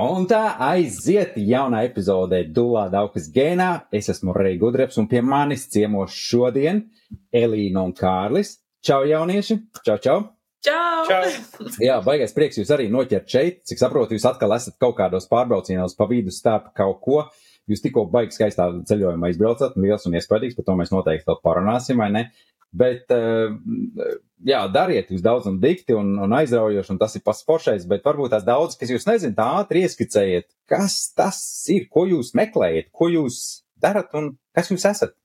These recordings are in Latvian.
Un tā aiziet jaunā epizodē Dulā Daukas gēnā. Es esmu Rei Gudreps un pie manis ciemos šodien Elīna un Kārlis. Čau, jaunieši! Čau, čau! Čau! Čau! Jā, baigais prieks jūs arī noķert šeit. Cik saprotu, jūs atkal esat kaut kādos pārbraucienos pa vidu starp kaut ko. Jūs tikko baigi skaistā ceļojumā izbraucat, liels un iespaidīgs, par to mēs noteikti vēl parunāsim, vai ne? Bet, uh, jā, dariet jūs daudz un dikti un, un aizraujoši, un tas ir pats foršais, bet varbūt tās daudz, kas jūs nezināt, tā ātri ieskicējiet, kas tas ir, ko jūs meklējat, ko jūs darat un kas jūs esat.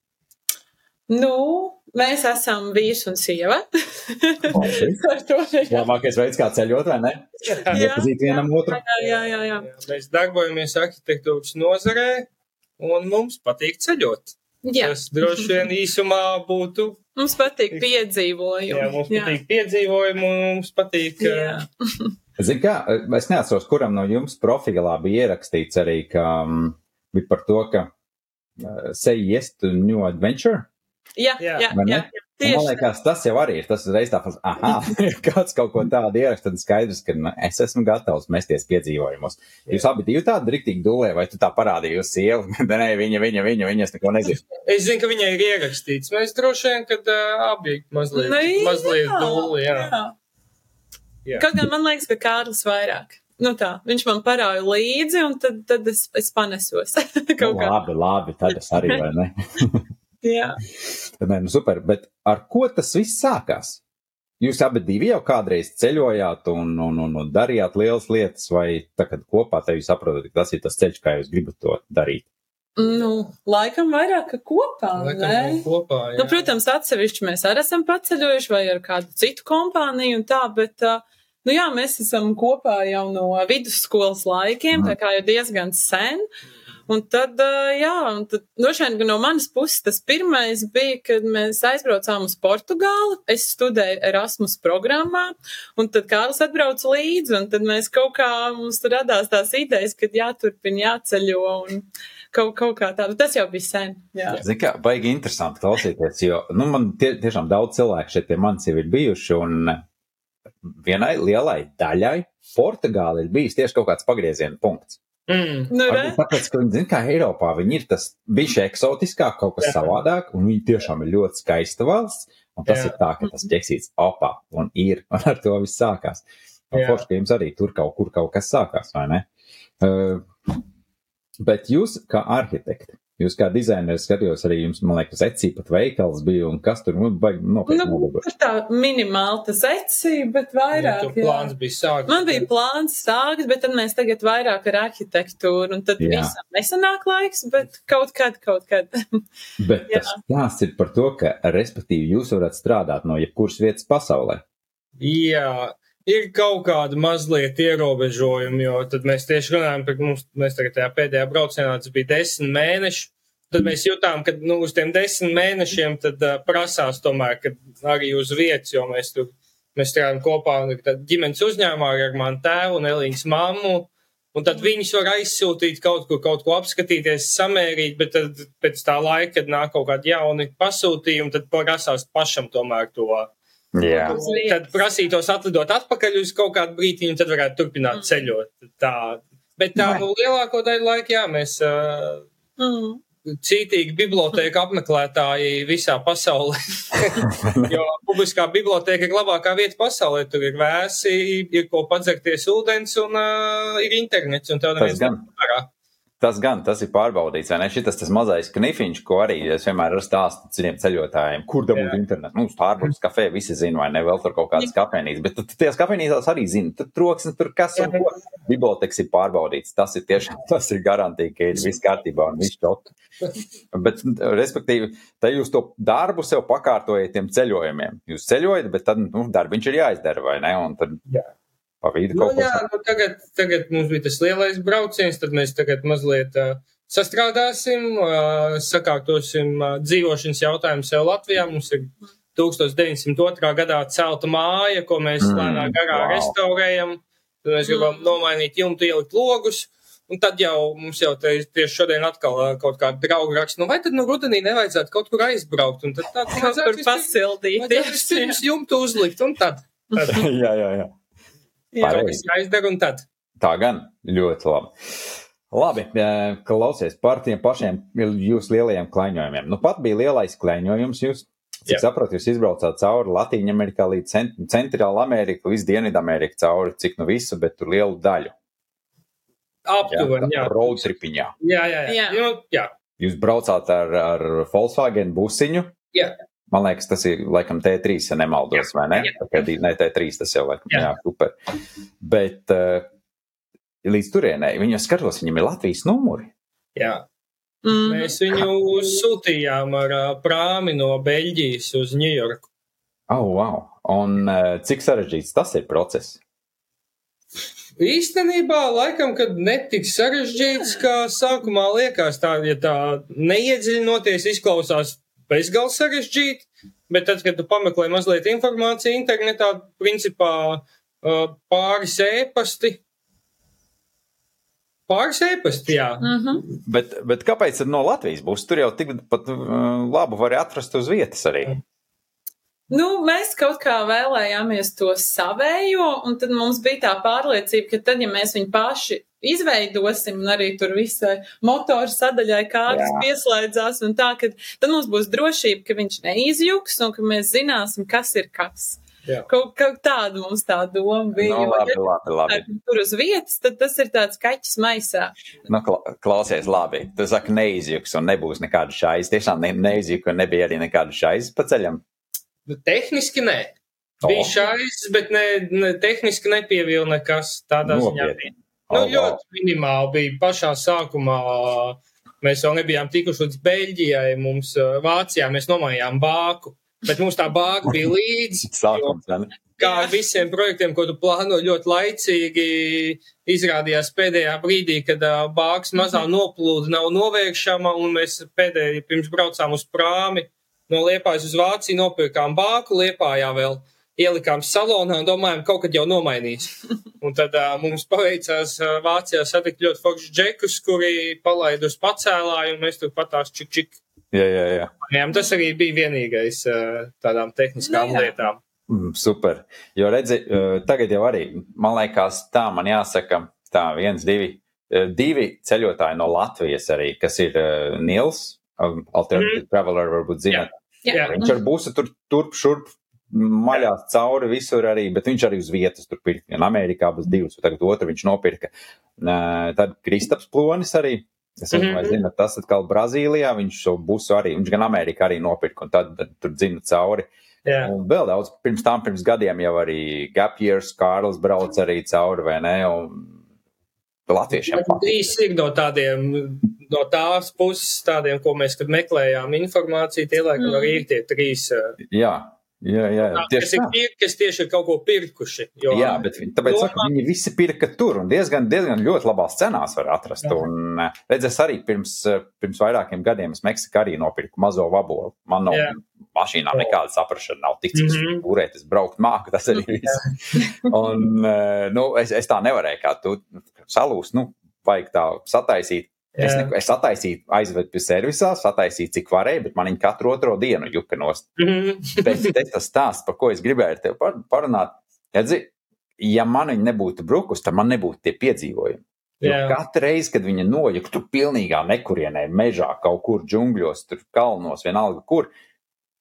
Nu, mēs esam vīrs un sieva. To nevar- Labākais veids, kā ceļot, vai ne? Jā. Iepazīt vienam otru. jā, jā, jā, jā. Mēs darbojamies arhitektūras nozarē, un mums patīk ceļot. Jā. Tas droši vien īsumā būtu. Mums patīk piedzīvojumi. Jā, mums patīk piedzīvojumi, mums patīk. Jā. uh, Zini, kā, es neatceros, kuram no jums profilā bija ierakstīts arī, ka um, bija par to, ka uh, say yes to new adventure. Jā, Jā. jā, jā, jā. Man Tieši tā. liekas, tas jau arī ir. Tas uzreiz tā, ah, kāds kaut ko tādu ieraksta, tad skaidrs, ka nu, es esmu gatavs mesties piedzīvojumos. Jūs abi divi tādi riktīgi dulē, vai tu tā parādīji uz sievu? Nē, viņa, viņa, viņa, viņa, es neko nezinu. Es zinu, ka viņai ir ierakstīts. Mēs droši vien, kad uh, abi mazliet, jā, mazliet dūli, jā. jā. Jā. Kaut gan man liekas, ka Kārlis vairāk. Nu tā, viņš man parāja līdzi, un tad, tad es, es panesos. Kaut Nu, kā. labi, labi, tad es arī, vai ne? Jā. Tad, nē, nu super, bet ar ko tas viss sākās? Jūs abi divi jau kādreiz ceļojāt un, un, un, un darījāt lielas lietas, vai tagad kopā te jūs saprotat, ka tas ir tas ceļš, kā jūs gribat to darīt? Nu, laikam vairāk kopā, Laikam kopā, jā. Nu, protams, atsevišķi mēs arī esam paceļojuši vai ar kādu citu kompāniju un tā, bet, nu jā, mēs esam kopā jau no vidusskolas laikiem, tā kā jau diezgan sen. Un tad, jā, un tad, droši vien, no manas puses tas pirmais bija, kad mēs aizbraucām uz Portugāli. Es studēju Erasmus programmā, un tad Kārlis atbrauca līdzi, un tad mēs kaut kā mums radās tās idejas, ka jāturpina, jāceļo, un kaut, kaut kā tāda. Tas jau bija sen, jā. Zini, kā baigi interesanti klausīties, jo, nu, man tie, tiešām daudz cilvēku šeit pie manis jau ir bijuši, un vienai lielai daļai Portugāla ir bijis tieši kaut kāds pagrieziena punkts. Mm. Nu, Tāpēc, ka viņi zina, kā Eiropā viņi ir tas bišķi eksotiskāk, kaut kas Jā. savādāk, un viņi tiešām ir ļoti skaista valsts, un tas Jā. ir tā, ka tas ķeksīts opā, un ir, un ar to viss sākās. Un forši, ka jums arī tur kaut kur kaut kas sākās, vai ne? Uh, bet jūs, kā arhitekti, jūs kā dizaineris skatījos arī jums, man liekas, Etsy pat veikals bija, un kas tur, nu, baigi nopietni Nu, nobagoši. tā minimāli tas eci, bet vairāk. tur plāns bija sākt. Man bija plāns sākt, bet tad mēs tagad vairāk ar arhitektūru, un tad Jā. visam nesanāk laiks, bet kaut kad, kaut kad. Bet Jā. tas stāsts ir par to, ka, respektīvi, jūs varat strādāt no jebkuras vietas pasaulē. Jā, ir kaut kāda mazliet ierobežojuma, jo tad mēs tieši runājam par mums, mēs tagad tajā pēdējā braucienā, tas bija desmit mēneši. Tad mēs jutām, ka nu, uz tiem desmit mēnešiem tad uh, prasās tomēr, arī uz vietas, jo mēs tur, mēs strādājam kopā ģimenes uzņēmumā ar manu tēvu un Elīnas mammu. Un tad viņus var aizsūtīt kaut kur, kaut ko apskatīties, samērīt, bet tad pēc tā laika, kad nāk kaut kādi jauni pasūtījumi, tad prasās pašam tomēr to Jā. Tad prasītos atlidot atpakaļ uz kaut kādu brīdiņu, tad varētu turpināt Mm. ceļot. Tā. Bet tā nu, lielāko daļu laika, jā, mēs uh, Mm. cītīgi bibliotēku apmeklētāji visā pasaulē. jo publiskā bibliotēka ir labākā vieta pasaulē. Tur ir vēsi, ir ko padzerties ūdens un uh, ir internets. Un Tas neviens gan. Tas gan, tas ir pārbaudīts, vai ne? Šis tas mazais knifiņš, ko arī es vienmēr esmu stāstīju citiem ceļotājiem, kur dabūt Jā. internetu. Nu, Starbucks kafē visi zina, vai ne? Vēl tur kaut kādas kafejnīcas, bet tu tajās kafejnīcās arī zina, tur troksni, tur kas un ko. Biblioteks ir pārbaudīts. Tas ir tiešām, tas ir garantīgi, ka ir viss kārtībā un viss čot. Bet, respektīvi, tā jūs to darbu sev pakārtojat tiem ceļojumiem. Jūs ceļojat, bet tad, nu, darbiņš ir jāizdara, vai ne? Un tad Jā. Pa vidu Nu, kaut ko jā, nu, tagad, tagad mums bija tas lielais brauciens, tad mēs tagad mazliet uh, sastrādāsim, uh, sakārtosim uh, dzīvošanas jautājumu sev Latvijā. Mums ir 1902. gadā celta māja, ko mēs Mm, mm, lēnā garā wow. restaurējam. Tad mēs gribam nomainīt jumtu, ielikt logus. Un tad jau mums jau te, tieši šodien atkal kaut kāda drauga raksta, nu vai tad nu rudenī nevajadzētu kaut kur aizbraukt? Un tad tā, Kaut kur pasildīt. Vajadzētu vispirms jumtu uzlikt un tad. tad jā, jā, jā. Jā. kas jāizdara un tad. Tā gan ļoti labi. Labi, eh, klausies par tiem pašiem jūsu lielajiem klaiņojumiem. Nu, pat bija lielais klaiņojums. Jūs, cik Jā. saprotu, jūs izbraucāt cauri Latviju, Amerikā līdz cent Centrāla Amerika, līdz Dienvidameriku cauri, cik nu visu, bet tur lielu daļu. Aptuveni, jā. Road tripiņā. Jā, jā, jā. Jā. jā. jā. Jūs braucāt ar, ar Volkswagen busiņu. Jā. Man liekas, tas ir laikam T3, ja nemaldos, vai ne? Jā. Pagaidī, ne T3, tas jau laikam, jā, Jā. jā super. Bet uh, līdz turienei, viņu skatos, viņam ir Latvijas numuri. jā. Mm. Mēs viņu sūtījām ar ā, prāmi no Beļģijas uz Ņujorku. Oh, wow. Un uh, cik sarežģīts tas ir process? Īstenībā, laikam, kad netik sarežģīts, kā sākumā liekas, tā, ja tā neiedziļinoties, izklausās bezgalīgi sarežģīti, bet tad, kad tu pameklē mazliet informāciju internetā, principā pāris ēpasti. Pāris ēpasti, jā. Mm -hmm. Bet, bet kāpēc no Latvijas būs? Tur jau tik pat uh, labu var atrast uz vietas arī. Nu, mēs kaut kā vēlējāmies to savējo, un tad mums bija tā pārliecība, ka tad, ja mēs viņu paši izveidosim, un arī tur visai motoru sadaļai kārtas Jā. pieslēdzās, un tā, ka tad mums būs drošība, ka viņš neizjūgs, un ka mēs zināsim, kas ir kas. Jā. Kaut, kaut tāda mums tā doma bija. Nu, jo, labi, labi, labi. Tur uz vietas, tad tas ir tāds kaķis maisā. Nu, kla klausies, labi. Tu saki, neizjūgs un nebūs nekāda šais. Tiešām ne, neizjūgs un nebija arī nekāda šais pa ceļam. Nu, Tehniski nē. Bija šais, bet ne, ne, tehniski nepievilna nekas tādā ziņā. Nopietni. Nu, Oh, wow. ļoti minimāli bija pašā sākumā. Mēs vēl nebijām tikuši līdz Beļģijai, mums ā, Vācijā mēs nomainījām bāku. Bet mums tā bāka bija līdzi. Sākums, ne? Kā ar visiem projektiem, ko tu plāno ļoti laicīgi, izrādījās pēdējā brīdī, kad ā, bāks mazā noplūda nav novēršama, un mēs pēdēji pirms braucām uz prāmi no Liepājas uz Vāciju, nopirkām bāku Liepājā vēl. Ielikām salonā un domājām, kaut kad jau nomainīs. Un tad uh, mums paveicās uh, Vācijā satikt ļoti foršus džekus, kuri palaida uz pacēlāju, un mēs tur patās čik čik. Jā, jā, jā. Jā, tas arī bija vienīgais uh, tādām tehniskām Nu jā. lietām. Mm, super. Jo redzi, tagad jau arī, man liekas, tā man jāsaka, tā viens, divi, divi ceļotāji no Latvijas arī, kas ir uh, Nils, um, Alternative Traveler, varbūt zināt. Jā. Viņš ar būsu tur turp šurp maļās cauri visur arī, bet viņš arī uz vietas tur pirka. Gan Amerikā būs divas, tagad otru viņš nopirka. Tad Kristaps Plonis arī. Es nezinu, vai Mhm. zinu, tas atkal Brazīlijā, viņš šo busu arī, viņš gan Amerikā arī nopirka, un tad, tad tur dzina cauri. Jā. Un vēl daudz, pirms tam, pirms gadiem jau arī Gap Years, Kārlis brauc arī cauri, vai ne? Un Latviešiem Trīs ir no tādiem, no tās puses, tādiem, ko mēs, kad meklējām informāciju, tie laikam Mm. arī ir tie trīs. uh, Jā, jā, jā, tā, tieši Kas ir tie, kas tieši ir kaut ko pirkuši. Jo, Jā, bet viņi, tāpēc Domā- saka, viņi visi pirka tur un diezgan, diezgan ļoti labās cenās var atrast. Jā. Un, eh, redz, es arī pirms, eh, pirms vairākiem gadiem es Meksikā arī nopirku mazo vabolu. Man no Jā. mašīnā nekāda saprašana nav tik, cik Mhm. turēt, es braukt māku, tas arī viss. Un, eh, nu, es, es tā nevarēju, kā tu salūst, nu, vajag tā sataisīt. Es, ne, es attaisīju, aizvedu pie servisā, sataisīju, cik varēju, bet man viņa katru otro dienu juka nost. Mhm. Bet tas stāsts, par ko es gribēju ar tevi par, parunāt, redzi, ja man viņa nebūtu brukus, tad man nebūtu tie piedzīvojumi. Jo Jā. katru reizi, kad viņa nojuka tur pilnīgā nekurienē, mežā, kaut kur džungļos, tur kalnos, vienalga kur,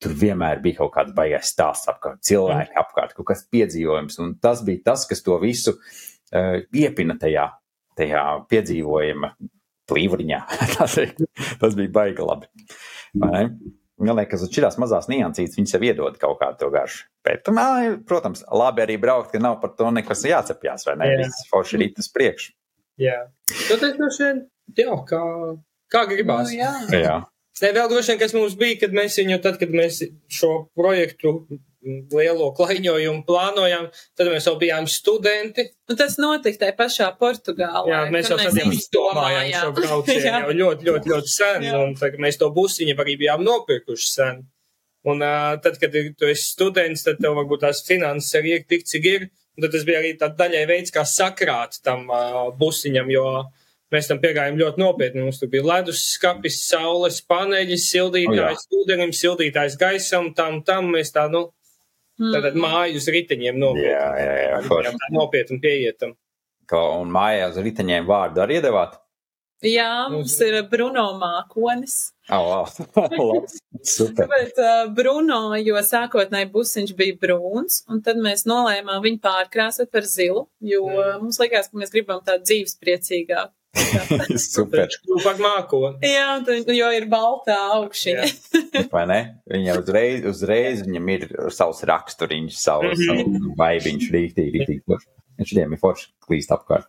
tur vienmēr bija kaut kāds baigais stāsts apkārt, cilvēki apkārt, kaut kas piedzīvojums. Un tas bija tas, kas to visu uh, iepina tajā, tajā piedzīvojuma plīvriņā. tas, ir- tas bija baigi labi. Man liekas, ka šīs mazās niansītes viņas sev iedod kaut kādu to garšu. Bet, nā, protams, labi arī braukt, ka nav par to nekas jācepjas, vai ne? Jā. Viss forši rīt uz priekšu. Jā. Nu, tas droši vien, jā, kā, kā gribās. Nu, jā. Jā. Ne, vēl droši vien, kas mums bija, kad mēs viņu, tad, kad mēs šo projektu lielo klaiņojumu plānojām, tad mēs jau bijām studenti. Un tas notika tajā pašā Portugālē. Jā, mēs jau tad izdomājām šo braucienu Jā. jau ļoti, ļoti, ļoti sen, Jā. un tagad mēs to busiņu arī bijām nopirkuši sen. Un uh, tad, kad ir- tu esi students, tad tev varbūt tās finanses arī ir tik, cik ir. Un tad tas bija arī tāds daļai veids, kā sakrāt tam uh, busiņam, jo mēs tam piegājām ļoti nopietni. Mums tur bija ledus skapis, saules paneļi, sildītājs ūdenim, sildītājs gaisam, tam, tam mēs tā, nu. Tātad māju uz riteņiem nopietni. Jā, jā, jā, forši. tā nopietni pieiet tam. Ka- Un mājā uz riteņiem vārdu arī iedevāt? Jā, mums ir Bruno Mākonis. Oh, wow. Super. Bet uh, Bruno, jo sākotnēji busiņš bija brūns, un tad mēs nolēmām viņu pārkrāsot par zilu, jo mm. mums likās, ka mēs gribam tādu dzīvespriecīgāku. Super. Par mākoni. Jā, tad, jo ir baltā augšņa. Vai ne? Viņam uzreiz, uzreiz viņam ir savs raksturiņš, savs mm -hmm. vaibiņš, rīktīgi, rīktīgi. viņiem ir forši klīst apkārt.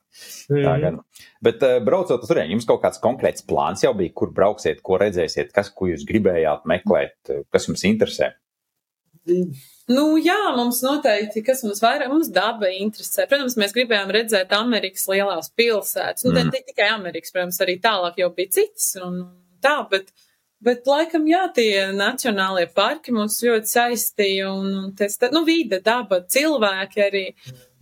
Tā Mhm. gan. Bet uh, braucot uz turieni, jums kaut kāds konkrēts plāns jau bija, kur brauksiet, ko redzēsiet, kas, ko jūs gribējāt meklēt, kas jums interesē. Nu, jā, mums noteikti, kas mums vairāk, mums daba interesē. Protams, mēs gribējām redzēt Amerikas lielās pilsētas. Nu, Mm. ne tikai Amerikas, protams, arī tālāk jau bija citas un tā, bet, bet laikam, jā, tie nacionālie parki mums ļoti saistīja un, un tas, tā, nu, vide, daba, cilvēki arī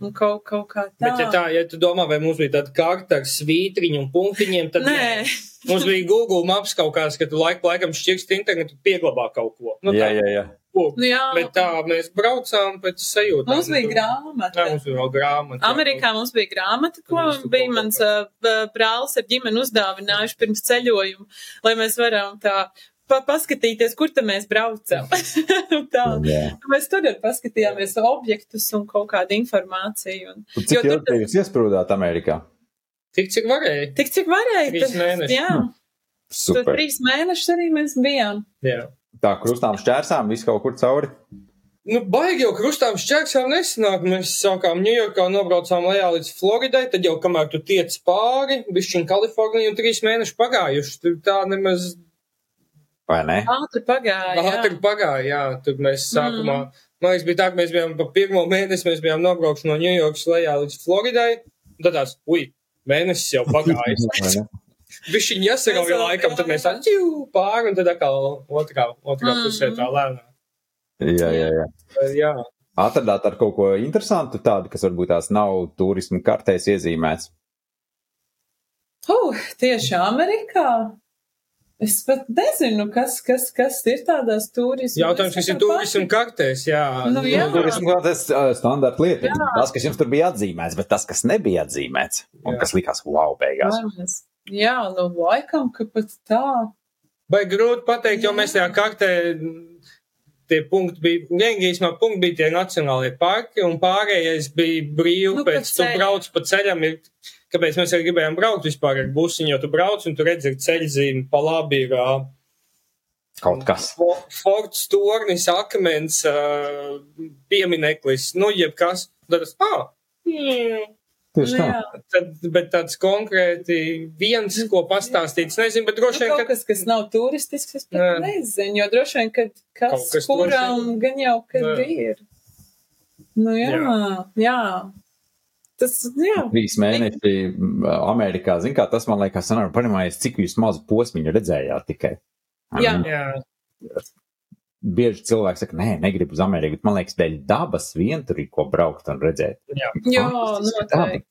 un kaut, kaut kā tā. Bet, ja tā, ja tu domā, vai mums bija tāda karta ar svītriņu un punktiņiem, tad Nē, mums bija Google Maps kaut kāds, ka tu laiku laikam šķirsti internetu, pieglabā kaut ko. Nu, jā, tā, jā, jā. Ko. nu, jā, Bet tā, mēs braucām pēc sajūtām. mums bija Nu, grāmata. Jā, mums bija grāmata. jā. Amerikā mums bija grāmata, ko Mums tu bija kaut mans uh, brālis ar ģimeni uzdāvinājuši pirms ceļojuma, lai mēs varam tā pa paskatīties, kur tad mēs braucam. tā. jā. Mēs tur arī paskatījāmies objektus un kaut kādu informāciju. Un, Un Cik Jo tur ilgi jūs iesprūdāt Amerikā? Tik, cik varēja. tik cik varēja. Trīs tad- mēneši. Jā, tur Super. trīs mēnešus arī mēs bijām. Jā. Tā krustām šķērsām, viss kaut kur cauri. Nu, baigi jau krustām šķērsām nesanāk. Mēs sākām Ņujorkā, nobraucām lejā līdz Floridai, tad jau kamēr tu tiec pāri, bišķiņ Kalifornija un trīs mēneši pagājuši. Tur tā nemaz Vai ne? Ātri pagāja. ātri pagāja, jā. Tur mēs sākumā, man liekas, bija tā, ka mēs bijām pa pirmo mēnesi, mēs bijām nobraukuši no Ņujorkas lejā līdz Floridai. un Tad tās, ui, mēnesis jau pagājis. Jāsarauja Mēs vēl- laikam, tad mēs ķiu, pāri, un tad atkal otrā, otrā Mm. pusē tā lēnā. Jā, jā, jā. Jā. Atradāt ar kaut ko interesantu, tādu, kas varbūt tās nav turismu kartēs iezīmēts. Uh, tieši Amerikā. Es pat nezinu, kas, kas, kas ir tādās turismu. Jautājums, kas ir turismu kartēs, jā. Nu, jā. Turismu kartēs uh, standarta lieta. Tas, kas jums tur bija atzīmēts, bet tas, kas nebija atzīmēts, un Jā. kas likās wow beigās. Vainas. Jā, nu laikam, ka pat tā. Vai grūti pateikt, jo mēs tajā kartē tie punkti bija, vienīgais punkti bija tie nacionālie parki, un pārējais bija brīvi, Nu, pēc tu brauc pa ceļam, ir, kāpēc mēs arī gribējām braukt vispār ar busiņu, jo tu brauc un tu redzi, ir ceļzīme, pa labi ir ā, Kaut kas. Fo- Forts tornis, akmens, ā, piemineklis, nu, jebkas. Tad es, ah, mm, Tieši Nu, tā. jā. tad, bet tāds konkrēti viens, ko pastāstīt, es nezinu, bet Nu, droši vien, kaut ka kas, kas nav turistisks, es pat Nē. nezinu, jo droši vien, ka kas, Kaut kas kuram droši gan jau, kad Nē. ir. Nu jā, jā. jā. Tas, jā. Trīs mēneši Amerikā, zin kā, tas man liekas, sanāk, padomājies, cik jūs mazu posmiņu redzējāt tikai. Jā. jā, Bieži cilvēki saka, nē, negribu uz Ameriku, bet man liekas, dēļ dabas vien tur ir ko braukt un redzēt. jā. Jā, noteikti.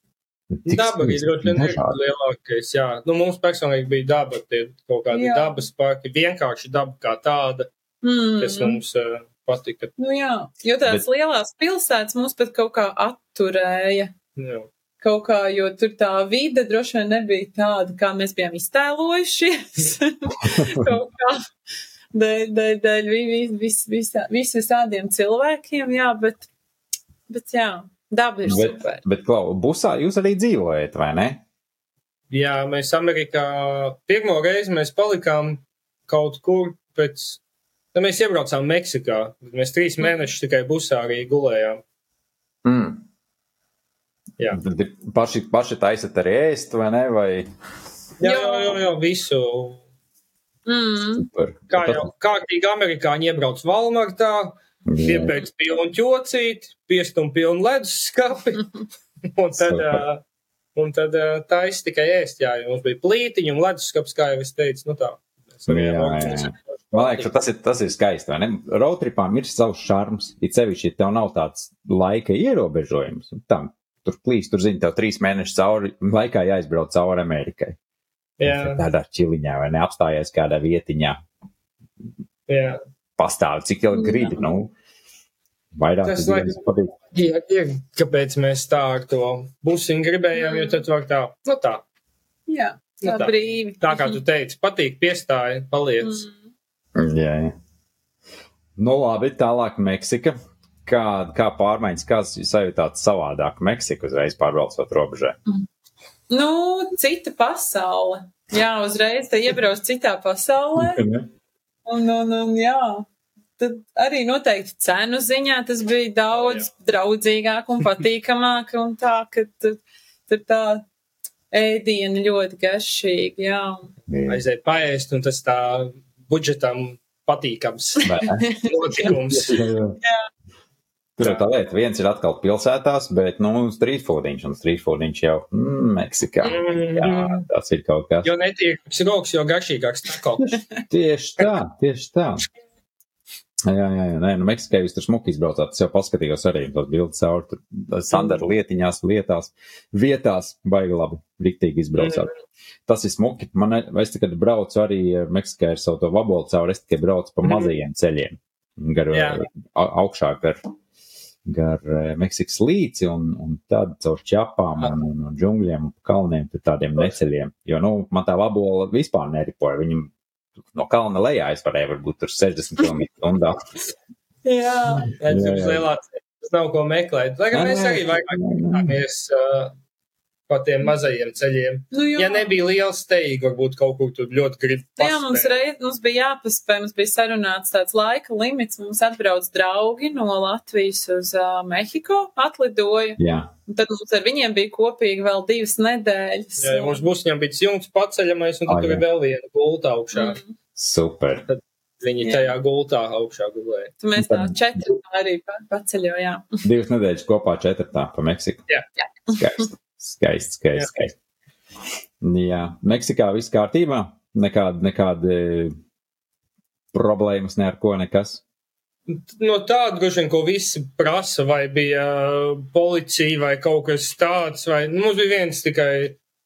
Cik Daba bija ļoti lielākais, jā. Nu, mums personīgi bija daba, tie kaut kādi Jā. dabas parki, vienkārši daba kā tāda, kas Mm. mums uh, patika. Nu jā, jo tās Bet... lielās pilsētas mums pat kaut kā atturēja. Jā. Kaut kā, jo tur tā vide droši vien nebija tāda, kā mēs bijām iztēlojušies. kaut kā dēļ, dēļ, dēļ vis, vis, vis, vis visādiem cilvēkiem, jā, bet, bet jā, daba ir Bet, super. bet Klau, busā jūs arī dzīvojat, vai ne? jā, mēs Amerikā pirmo reizi mēs palikām kaut kur pēc. Nu, mēs iebraucām Meksikā. bet Mēs trīs mēnešus tikai busā arī gulējām. Mm. Jā. Tad paši, paši taisat arī ēst, vai ne? Vai... Jā. jā, jā, jā visu. Mm. Super. Kā jau kārtīgi amerikāņi iebrauc Valmartā, Jā. Iepērkt pilnu ķocīti, piestum pilnu ledus skapi, un tad, uh, un tad uh, taisa tikai ēst, jā, jo mums bija plītiņi un ledus skaps, kā jau es teicu, nu tā. Jā, jā. Man liekas, ka tas ir, tas ir skaisti. vai ne? Roadtripām ir savs šarms. It sevišķi, ja tev nav tāds laika ierobežojums. Tam, tur plīs, tur zini, tev trīs mēnešus cauri, laikā jāizbrauc cauri Amerikai. Jā, Tādā čiliņā vai neapstājies kādā vietiņā. jā. Pastāv, cik ilgi gribi. Nu, Vairāk Tas dienas patīk. Ir, ir, kāpēc mēs tā ar to busiņu gribējām, jo tad var tā, nu tā, Jā, Nu tā tā. brīvi. tā kā tu teici, patīk, piestāja, paliec. Mm. Jā, jā. Nu, labi, tālāk Meksika. Kā, kā pārmaiņas, kāds jūs sajūtāt savādāk Meksiku uzreiz pārbraucot robežē? Nu, cita pasaule. Jā, uzreiz te iebrauc citā pasaulē. Un, un, un jā, tad arī noteikti cenu ziņā tas bija daudz draudzīgāk un patīkamāk. Un tā, ka tur, tur tā ēdiena ļoti garšīga. Jā, Aiziet paēst, un tas tā budžetam patīkams Vai ne? Tur ir tā lieta, viens ir atkal pilsētās, bet, nu, strīdfūdiņš un strīdfūdiņš jau mm, Meksikā. Jā, tas ir kaut kas. Jo netīrāks rokas, jo garšīgāks tako. Tieši tā, tieši tā. Jā, jā, jā. Nē, nu, Meksikā jūs tur smuki izbraucāt. Es jau paskatījos arī tos bildes caur tur sandaru lietiņās, lietās, vietās. Baigi labi, riktīgi izbraucāt. Tas ir smuki. Man, es tikai braucu arī Meksikā ar savu to vabolu cauri. Es tikai braucu pa Mhm. mazajiem ceļiem. Gar, Jā. a- augšā gar, eh, Meksikas līci un, un tad caur čapām un, un, un džungļiem un kalniem, tur tādiem neceļiem. Jo, nu, man tā vabola vispār neripoja. Viņam no kalna lejā es varēju varbūt tur 60 km stundā. jā. Jā, Jā, tur jā. lielā ceļā nav ko meklēt. Lai gan Nē, mēs arī vairāk skatāmies uh, pa tiem mazajiem ceļiem. Nu, jā. Ja nebija liela steiga, varbūt kaut kur tur ļoti grib. Jā, mums, reiz, mums bija jāpaspēj, mums bija sarunāts tāds laika limits. Mums atbrauc draugi no Latvijas uz uh, Mehiko, atlidoja. Jā, Un tad mums ar viņiem bija kopīgi vēl divas nedēļas. Jā, ja mums būs viņam bija jumts paceļamais, un tad Ah, tur ir vēl viena gulta augšā. Mm. super. Viņi Jā. tajā gultā augšā gulēja. Tad mēs tā četri arī pa- paceļojām. Divas nedēļas kopā četrtā pa Meksiku. Jā. Jā. Skaisti, skaisti, skaisti. skaisti. Jā, Meksikā viss kārtībā. Nekāda, nekāda problēmas, ne ar ko nekas. No tāda, droši vien, ko visi prasa, vai bija uh, policija vai kaut kas tāds, vai nu, mums bija viens tikai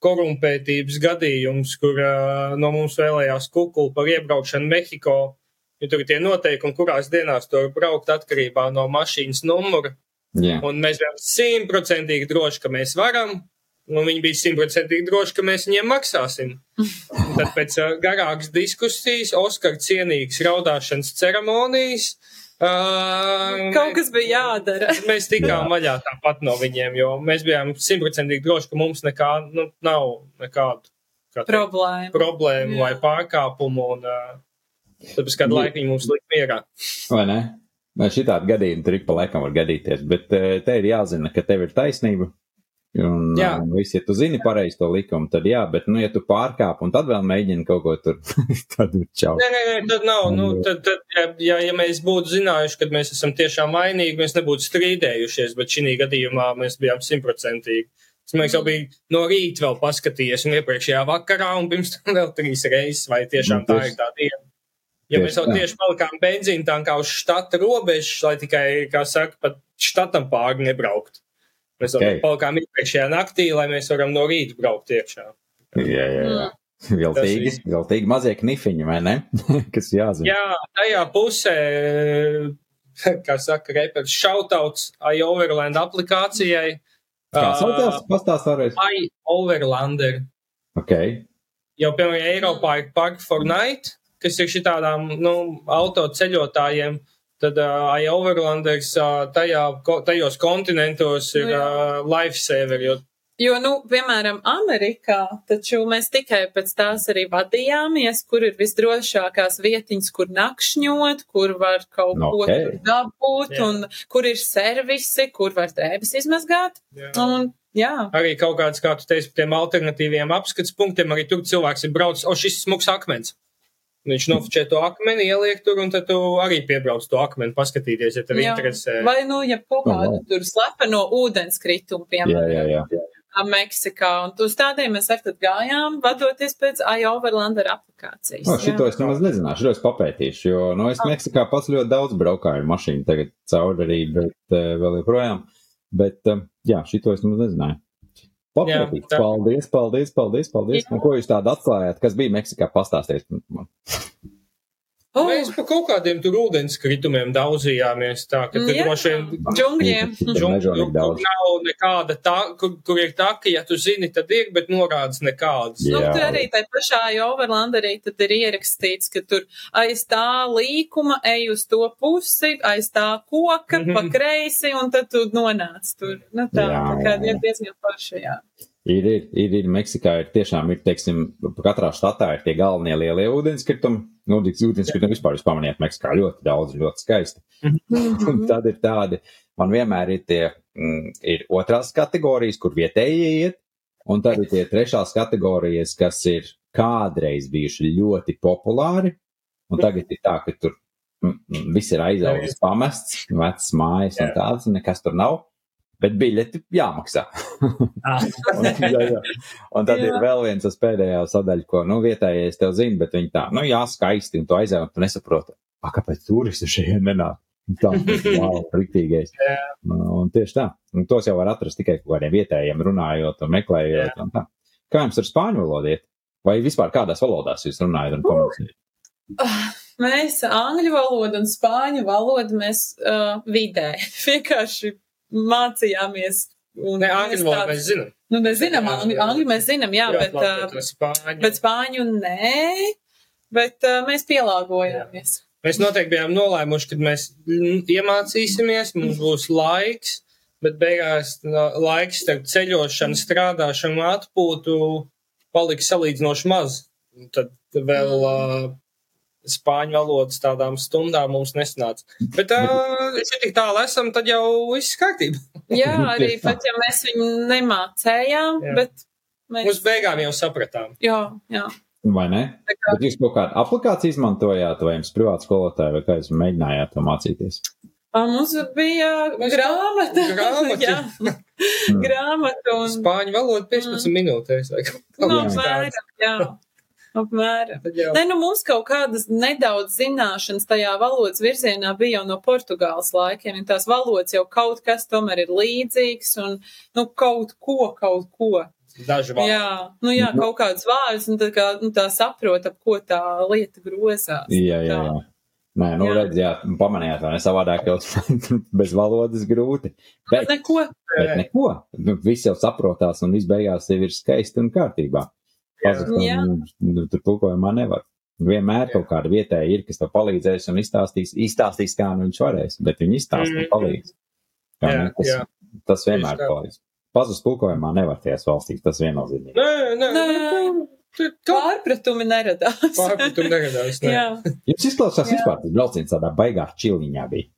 korumpētības gadījums, kur uh, no mums vēlējās kukulu par iebraukšanu Mehiko, jo tur ir tie noteikumi, kurās dienās tur braukt atkarībā no mašīnas numura. Jā, Un mēs bijām simtprocentīgi droši, ka mēs varam, un viņi bija simtprocentīgi droši, ka mēs viņiem maksāsim. Un tad pēc uh, garākas diskusijas, Oskar cienīgas raudāšanas ceremonijas. Uh, Kaut kas bija jādara. Mēs tikām vaļā tāpat no viņiem, jo mēs bijām simtprocentīgi droši, ka mums nekā, nu, nav nekādu problēmu Jā. vai pārkāpumu. Un, uh, tāpēc kādu laiku viņi mums lika mierā. vai ne? Vai šitādi gadījumi tur ik pa laikam var gadīties, bet eh, te ir jāzina, ka tev ir taisnība. Un, Jā. un viss, ja tu zini pareizi to likumu, tad jā, bet, nu, ja tu pārkāp un tad vēl mēģini kaut ko tur, tad ir čau. Nē, nē, nē, tad nav. Nu, tad, tad, ja, ja, mēs būtu zinājuši, ka mēs esam tiešām vainīgi, mēs nebūtu strīdējušies, bet šī gadījumā mēs bijām simtprocentīgi. Es domāju, jau biju no rīta vēl paskatījies, un iepriekšējā vakarā, un pirms tam vēl trīs reizes, vai tiešām tā ir tā diena. Ja mēs jau tieši palikām benzīna tankā uz štata robežas, lai tikai, kā saka, pat štatam pāri nebraukt. Mēs jau Ok. palikām iepriekšējā naktī, lai mēs varam no rīta braukt iekšā. Jā, jā, jā. Viltīgi, viss. viltīgi mazie knifiņi, vai ne? Kas jāzina. Jā, tajā pusē, kā saka, reperis šautauts iOverland aplikācijai. Kā Ā, saucās? Pastāst vēlreiz. iOverlander. Ok. Jau, piemēram, Eiropā ir Park for Night, kas ir šitādām, nu, auto ceļotājiem. Tad uh, iOverlanders uh, tajā, ko, tajos kontinentos ir Nu uh, lifesaver, jo Jo, nu, piemēram, Amerikā, taču mēs tikai pēc tās arī vadījāmies, kur ir visdrošākās vietiņas, kur nakšņot, kur var kaut Nu, ko ok. tur dabūt, Jā. un kur ir servisi, kur var drēbes izmazgāt. jā. Un, jā, arī kaut kāds, kā tu teici, par tiem alternatīviem apskats punktiem, arī tur cilvēks ir braucis, o, šis smuks akmens. Viņš nofočē to akmeni, ieliek tur, un tad tu arī piebrauc to akmeni, paskatīties, ja tev jā. interesē. vai, nu, ja kaut Oh, kādu wow. tur slepeno ūdenskritumu, Jā, piemēram, jā, jā. Meksikā, un uz tādiem mēs arī gājām, vadoties pēc iOverlander aplikācijas. O, jā. šito es nemaz nezināšu, šito es papētīšu, jo, nu, es Meksikā pats ļoti daudz braukāju mašīnu tagad cauri arī, bet uh, vēl joprojām. Bet, uh, jā, šito es nemaz nezināju. Jā, tā- Paldies, paldies, paldies, paldies. Jā. Un ko jūs tādu atklājāt? Kas bija Meksikā? Pastāstiet man. Oh, Mēs pa kaut kādiem tur ūdenskritumiem daudzījāmies, tā ka tur Jā. droši vien džungļiem. Tur džungļu, nav nekāda tā, kur, kur ir tā, ka, ja tu zini, tad ir, bet norādes nekādas. Nu, Jā. tur arī tajā pašā Overland arī tad ir ierakstīts, ka tur aiz tā līkuma ej uz to pusi, aiz tā koka Mhm. pa kreisi, un tad tu nonāc tur. Nu, tā, Jā, tā kā ir diezgan forši, jā. Ir, ir, ir, ir Meksikā ir tiešām, ir, teiksim, katrā štatā ir tie galvenie lielie ūdenskritumi. Nu, ūdenskritumi vispār jūs pamanījāt Meksikā ļoti daudz, ļoti skaisti. Un tad ir tādi, man vienmēr ir tie, mm, ir otrās kategorijas, kur vietējie iet, un tad ir tie trešās kategorijas, kas ir kādreiz bijuši ļoti populāri, un tagad ir tā, ka tur mm, mm, viss ir aizaudzis, pamests, vecas mājas un tāds, un nekas tur nav, bet biļeti jāmaksā. Un, jā, jā. un tad jā. ir Jā. vēl viens tas pēdējā sadaļa, ko, nu, vietējais tev zina, bet viņi tā, nu, jā, skaisti, un tu aizēj, un tu nesaproti, a, kāpēc turisti šeit nenāk? Tā, wow, riktīgais. Jā. Un tieši tā. Un tos jau var atrast tikai kaut kādiem vietējiem runājot un meklējot. Un tā. Kā jums ar spāņu valodu iet? Vai vispār kādās valodās jūs runājat un komunicējat? Mēs angļu valodu un spāņu valodu mēs uh, vidē vienkārši mācījāmies. Un Ne, angļu valodu mēs zinām. Nu, mēs zinām, Jā, angļu, jā. angļu mēs zinām, jā, jā bet, labi, bet spāņu. bet spāņu nē, bet uh, mēs pielāgojāmies. Mēs noteikti bijām nolēmuši, ka mēs iemācīsimies, mums būs laiks, bet beigās laiks starp ceļošanu, strādāšanu, atpūtu palika salīdzinoši maz. Tad vēl uh, spāņu valodas tādām stundām mums nesanāca. Bet, uh, ja tik tālu esam, tad jau viss kārtībā. Jā, arī pat ja mēs viņu nemācējām, Jā. bet Mums mēs. beigām jau sapratām. Jā, jā. Vai ne? Kā, Bet jūs kaut kādu aplikāciju izmantojāt, vai jums privāts skolotāji, vai kā jūs mēģinājāt to mācīties? a, mums bija Mēs- grāmata. Grāmata. grāmata un. Spāņu valoda 15 minūtēs. vai kaut Nu, tāds. jā. Apmēram. Tad jau- Nē, nu mums kaut kādas nedaudz zināšanas tajā valodas virzienā bija jau no Portugāles laikiem, un tās valodas jau kaut kas tomēr ir līdzīgs, un, nu, kaut ko, kaut ko. Daži vārdi. Jā, nu jā, kaut kāds vārds, un tā kā, nu, tā saprot, ap ko tā lieta grozās. Jā, jā, jā. Nē, nu, Jā. redz, jā, pamanījāt, vai ne savādāk jau bez valodas grūti. Bet, Neko. bet neko, nu, viss jau saprotās un viss beigās jau ir skaisti un kārtībā. Jā. nu, tur tulkojumā nevar. Vienmēr kaut kāda vietēja ir, kas tev palīdzēs un izstāstīs, izstāstīs, kā nu viņš varēs, bet viņi izstāsta un Mhm. palīdz. Jā, nu, tas, jā. tas vienmēr palīdz. Pazust tulkojumā nevar tajās valstīs, tas viennozīmīgi. Nē, nē, Nē. Pārpratumi neradās. pārpratumi negadās. nē. jā. Jums izklausās Jā. vispār tas brauciens tādā baigā čiliņā bija.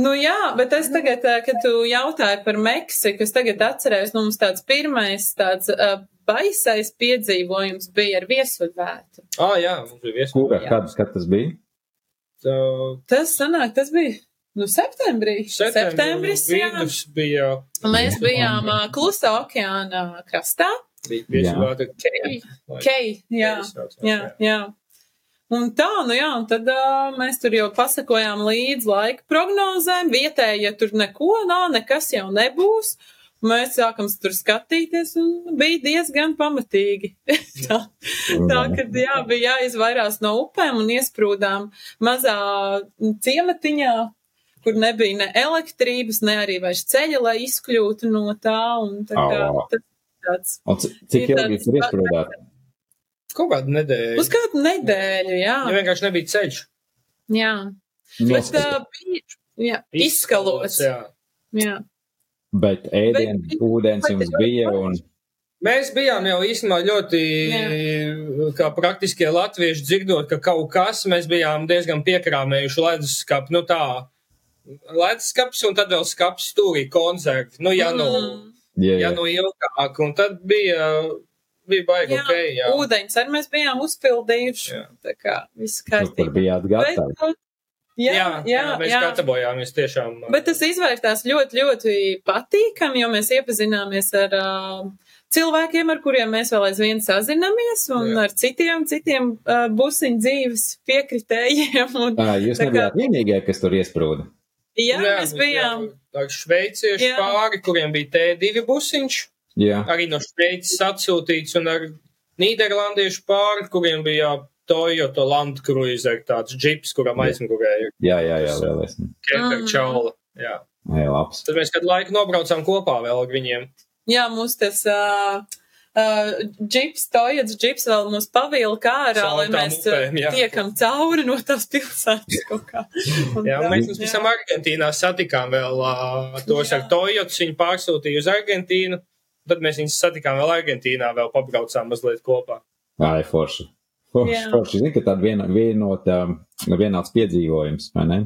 Nu jā, bet es tagad, eh, kad tu jautāji par Meksiku, es tagad atcerējos, nu mums tāds pirmais tāds uh, baisais piedzīvojums bija ar viesuļvētru. Ah, jā, mums bija Jā. kādas, kad tas bija? Tas sanāk, tas bija, nu, septembrī. Septembris, jā. vidus bija. Mēs bijām uh, Klusā okeāna krastā. Bija viesmīlība. Kei. Kei, jā, jā, jā. Un tā, nu jā, un tad uh, mēs tur jau pasakojām līdz laika prognozēm. Vietēji, ja tur neko nav, nekas jau nebūs. Mēs sākam tur skatīties, un bija diezgan pamatīgi. tā, tā ka jā, bija jāizvairās no upēm un iesprūdām mazā ciematiņā, kur nebija ne elektrības, ne arī vairs ceļa, lai izkļūtu no tā. Un tā kā, tas tāds c- cik ilgi tur iesprūdāt? Kaut kādu nedēļu. uz kādu nedēļu, jā. Ja vienkārši nebija ceļš. jā. Bet Nos- uh, bija jā, izskalots. Jā. Jā. Bet ēdienu, Bet- ūdens jums bet- bija un Mēs bijām jau īstenībā ļoti, kā praktiskie latvieši dzirdot, ka kaut kas, mēs bijām diezgan piekrāmējuši leduskapu, nu tā, leduskapis un tad vēl skapis stūrī konservi, nu, ja nu, Mm. jā, ja jā. nu ilgāk, un tad bija, bija baigi, Jā, ok, jā. Ūdeņus arī mēs bijām uzpildījuši. Jā. Tā kā viss Nu, tur kārtībā. bijāt gatavi. Bet, jā, jā, jā, mēs jā. gatavojāmies tiešām. Bet tas izvērtās ļoti, ļoti patīkami, jo mēs iepazināmies ar uh, cilvēkiem, ar kuriem mēs vēl aizvien sazinamies, un Jā. ar citiem, citiem uh, busiņu dzīves piekritējiem. Un, Ā, Jūs Tā kā- nebijāt vienīgie, kas tur iesprūda. jā, mēs bijām. Ar šveiciešu Jā. pāri, kuriem bija T2 busiņš. Jā, arī no Šveices atsūtīts un ar Nīderlandiešu pāri, kuriem bija Toyota Land Cruiser, tāds džips, kuram aizmugurē ir Jā, jā, jā, lielais. kemper Mm. čaula. Jā. Jā, labs. Tad mēs kādu laiku nobraucām kopā vēl ar viņiem. Jā, mums tas uh, uh, džips, Toyotas džips vēl mums pavilka ārā, lai mēs uh, upēm, tiekam cauri no tās pilsētas kaut kā. Jā, tā, mēs mums visam Argentīnā satikām vēl uh, tos Jā. ar Toyotas, viņi pārsūtīja uz Argentīnu. Tad mēs viņus satikām vēl Argentīnā, vēl pabraucām mazliet kopā. Ai, forši. Forši, forši. Zini, ka tāda viena, vienota, vienāds piedzīvojums, vai ne?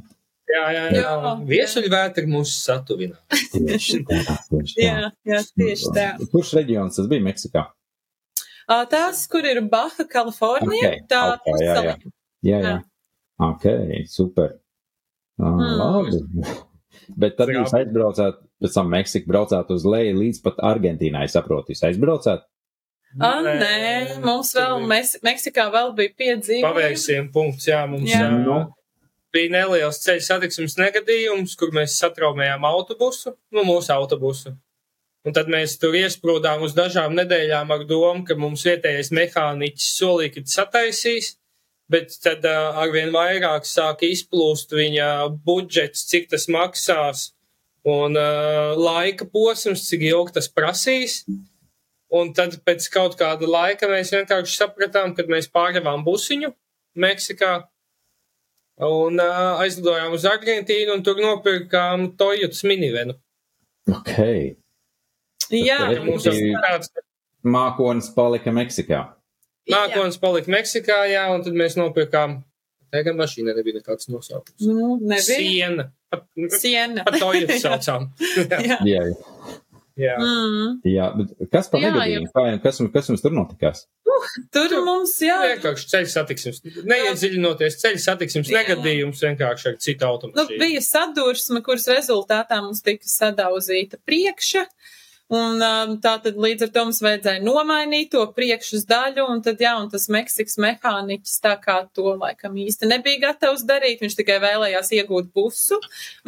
Jā, jā, jā. Jā. Viesuļvētra mūs satuvina. Tieši tā. Tieši tā. Jā, jā, tieši tā. Kurš reģions tas bija Meksikā? Uh, tās, kur ir Baha, Kalifornija, Ok, tā ok, jā, jā. Jā, jā. Jā. Ok, super. Ah, Mm. Labi. Bet tad Jā. jūs aizbraucāt, pēc tam Meksiku braucāt uz leju līdz pat Argentīnai, saprotu, jūs aizbraucāt? Ah, nē, mums vēl, mēs, Meksikā vēl bija piedzīvojumi. Paveiksim punkts, jā, mums Jā. jā. Nu. bija neliels ceļu satiksmes negadījums, kur mēs satraumējām autobusu, nu, mūsu autobusu. Un tad mēs tur iesprūdām uz dažām nedēļām ar domu, ka mums vietējais mehāniķis solīja, ka tas sataisīs, bet tad uh, arvien vairāk sāka izplūst viņa budžets, cik tas maksās, un uh, laika posms, cik ilgi tas prasīs. Un tad pēc kaut kāda laika mēs vienkārši sapratām, kad mēs pārdevām busiņu Meksikā un uh, aizlidojām uz Argentīnu un tur nopirkām Toyotas minivenu. Ok. Jā, Bet Mums jau tāds Mākonis palika Meksikā. nākotnes palika Meksikā, jā, un tad mēs nopirkām. Tā gan mašīna nebija nekāds nosaukums. Nu, nebija. Siena. Pat, Siena. pat Toyota saucām. Jā. Jā, jā. Mm. jā. Bet kas par Jā, negadījumu? Kā, kas, kas jums tur notikās? Tur mums, jā, Vienkārši ceļu satiksmes. Neiedziļinoties ceļu satiksmes Jā. negadījums vienkārši ar citu nu, automašīnu. bija sadursme, kuras rezultātā mums tika sadauzīta priekša. Un um, tā tad līdz ar to mums vajadzēja nomainīt to priekšas daļu, un tad, jā, un tas Meksikas mehāniķis tā kā to laikam īsti nebija gatavs darīt, viņš tikai vēlējās iegūt busu.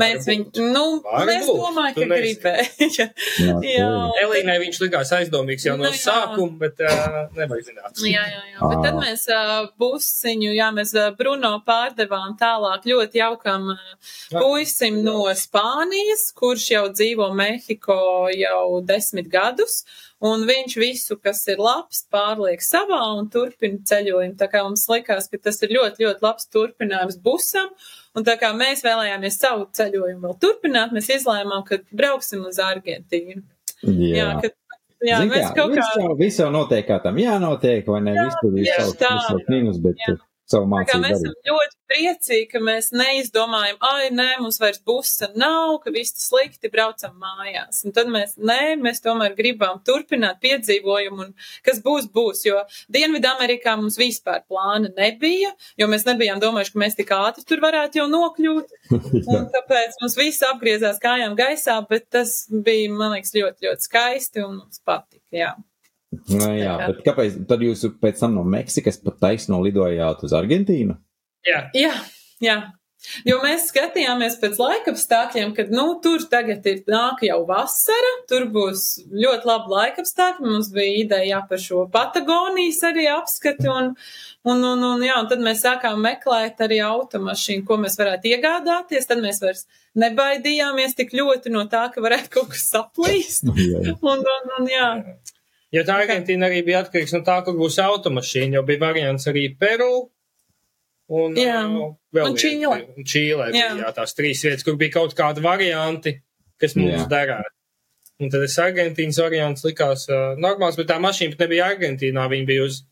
Mēs viņu, nu, Var mēs būt. domājam, Tu ka nezini. gribēja. Jā, jā. Elīnai viņš likās aizdomīgs jau no Nu, jā. sākuma, bet uh, nevajag zināt. Jā, jā, jā. Bet tad Ā. mēs uh, busiņu, jā, mēs uh, Bruno pārdevām tālāk ļoti jaukam uh, Jā. puisim no Spānijas, kurš jau dzīvo Mehiko jau desmit gadus. Un viņš visu, kas ir labs, pārliek savā un turpina ceļojumu. Tā kā mums likās, ka tas ir ļoti, ļoti labs turpinājums busam. Un tā kā mēs vēlējāmies savu ceļojumu vēl turpināt, mēs izlēmām, ka brauksim uz Argentīnu. Jā, jā. ka, jā Zini mēs kaut viss kā. jau, viss jau notiek, kā tam jānotiek, vai ne? Jā, Viss tur ir tieši savs tā. savs mīnus, bet Jā. Savu mācību mēs esam ļoti priecīgi, ka mēs neizdomājam, ai, nē, mums vairs busa nav, ka viss slikti, braucam mājās. Un tad mēs, nē, mēs tomēr gribam turpināt piedzīvojumu, un kas būs, būs, jo Dienvidamerikā mums vispār plāna nebija, jo mēs nebijām domājuši, ka mēs tik ātri tur varētu jau nokļūt. Un tāpēc mums viss apgriezās kājām gaisā, bet tas bija, man liekas, ļoti, ļoti skaisti un mums patika, jā. Nu, jā, kā- bet kāpēc tad jūs pēc tam no Meksikas pat taisno lidojāt uz Argentīnu? Jā, Jā, jā. Jo mēs skatījāmies pēc laikapstākļiem, kad, nu, tur tagad ir nāk jau vasara, tur būs ļoti labi laikapstākļi. Mums bija ideja par šo Patagonijas arī apskati, un, un, un, un, jā, un tad mēs sākām meklēt arī automašīnu, ko mēs varētu iegādāties. Tad mēs vairs nebaidījāmies tik ļoti no tā, ka varētu kaut kas saplīst. Jā. Un, un, un, jā. Jo tā Argentīna arī bija atkarīgs no tā, kur būs automašīna, jo bija variants arī Peru. Un, Jā. uh, vēl Un Čīle. Un Čīlē bija Jā. jā, tās trīs vietas, kur bija kaut kādi varianti, kas mums Jā. derētu. Un tad tas Argentīnas variants likās uh, normāls, bet tā mašīna pat nebija Argentīnā, viņa bija uz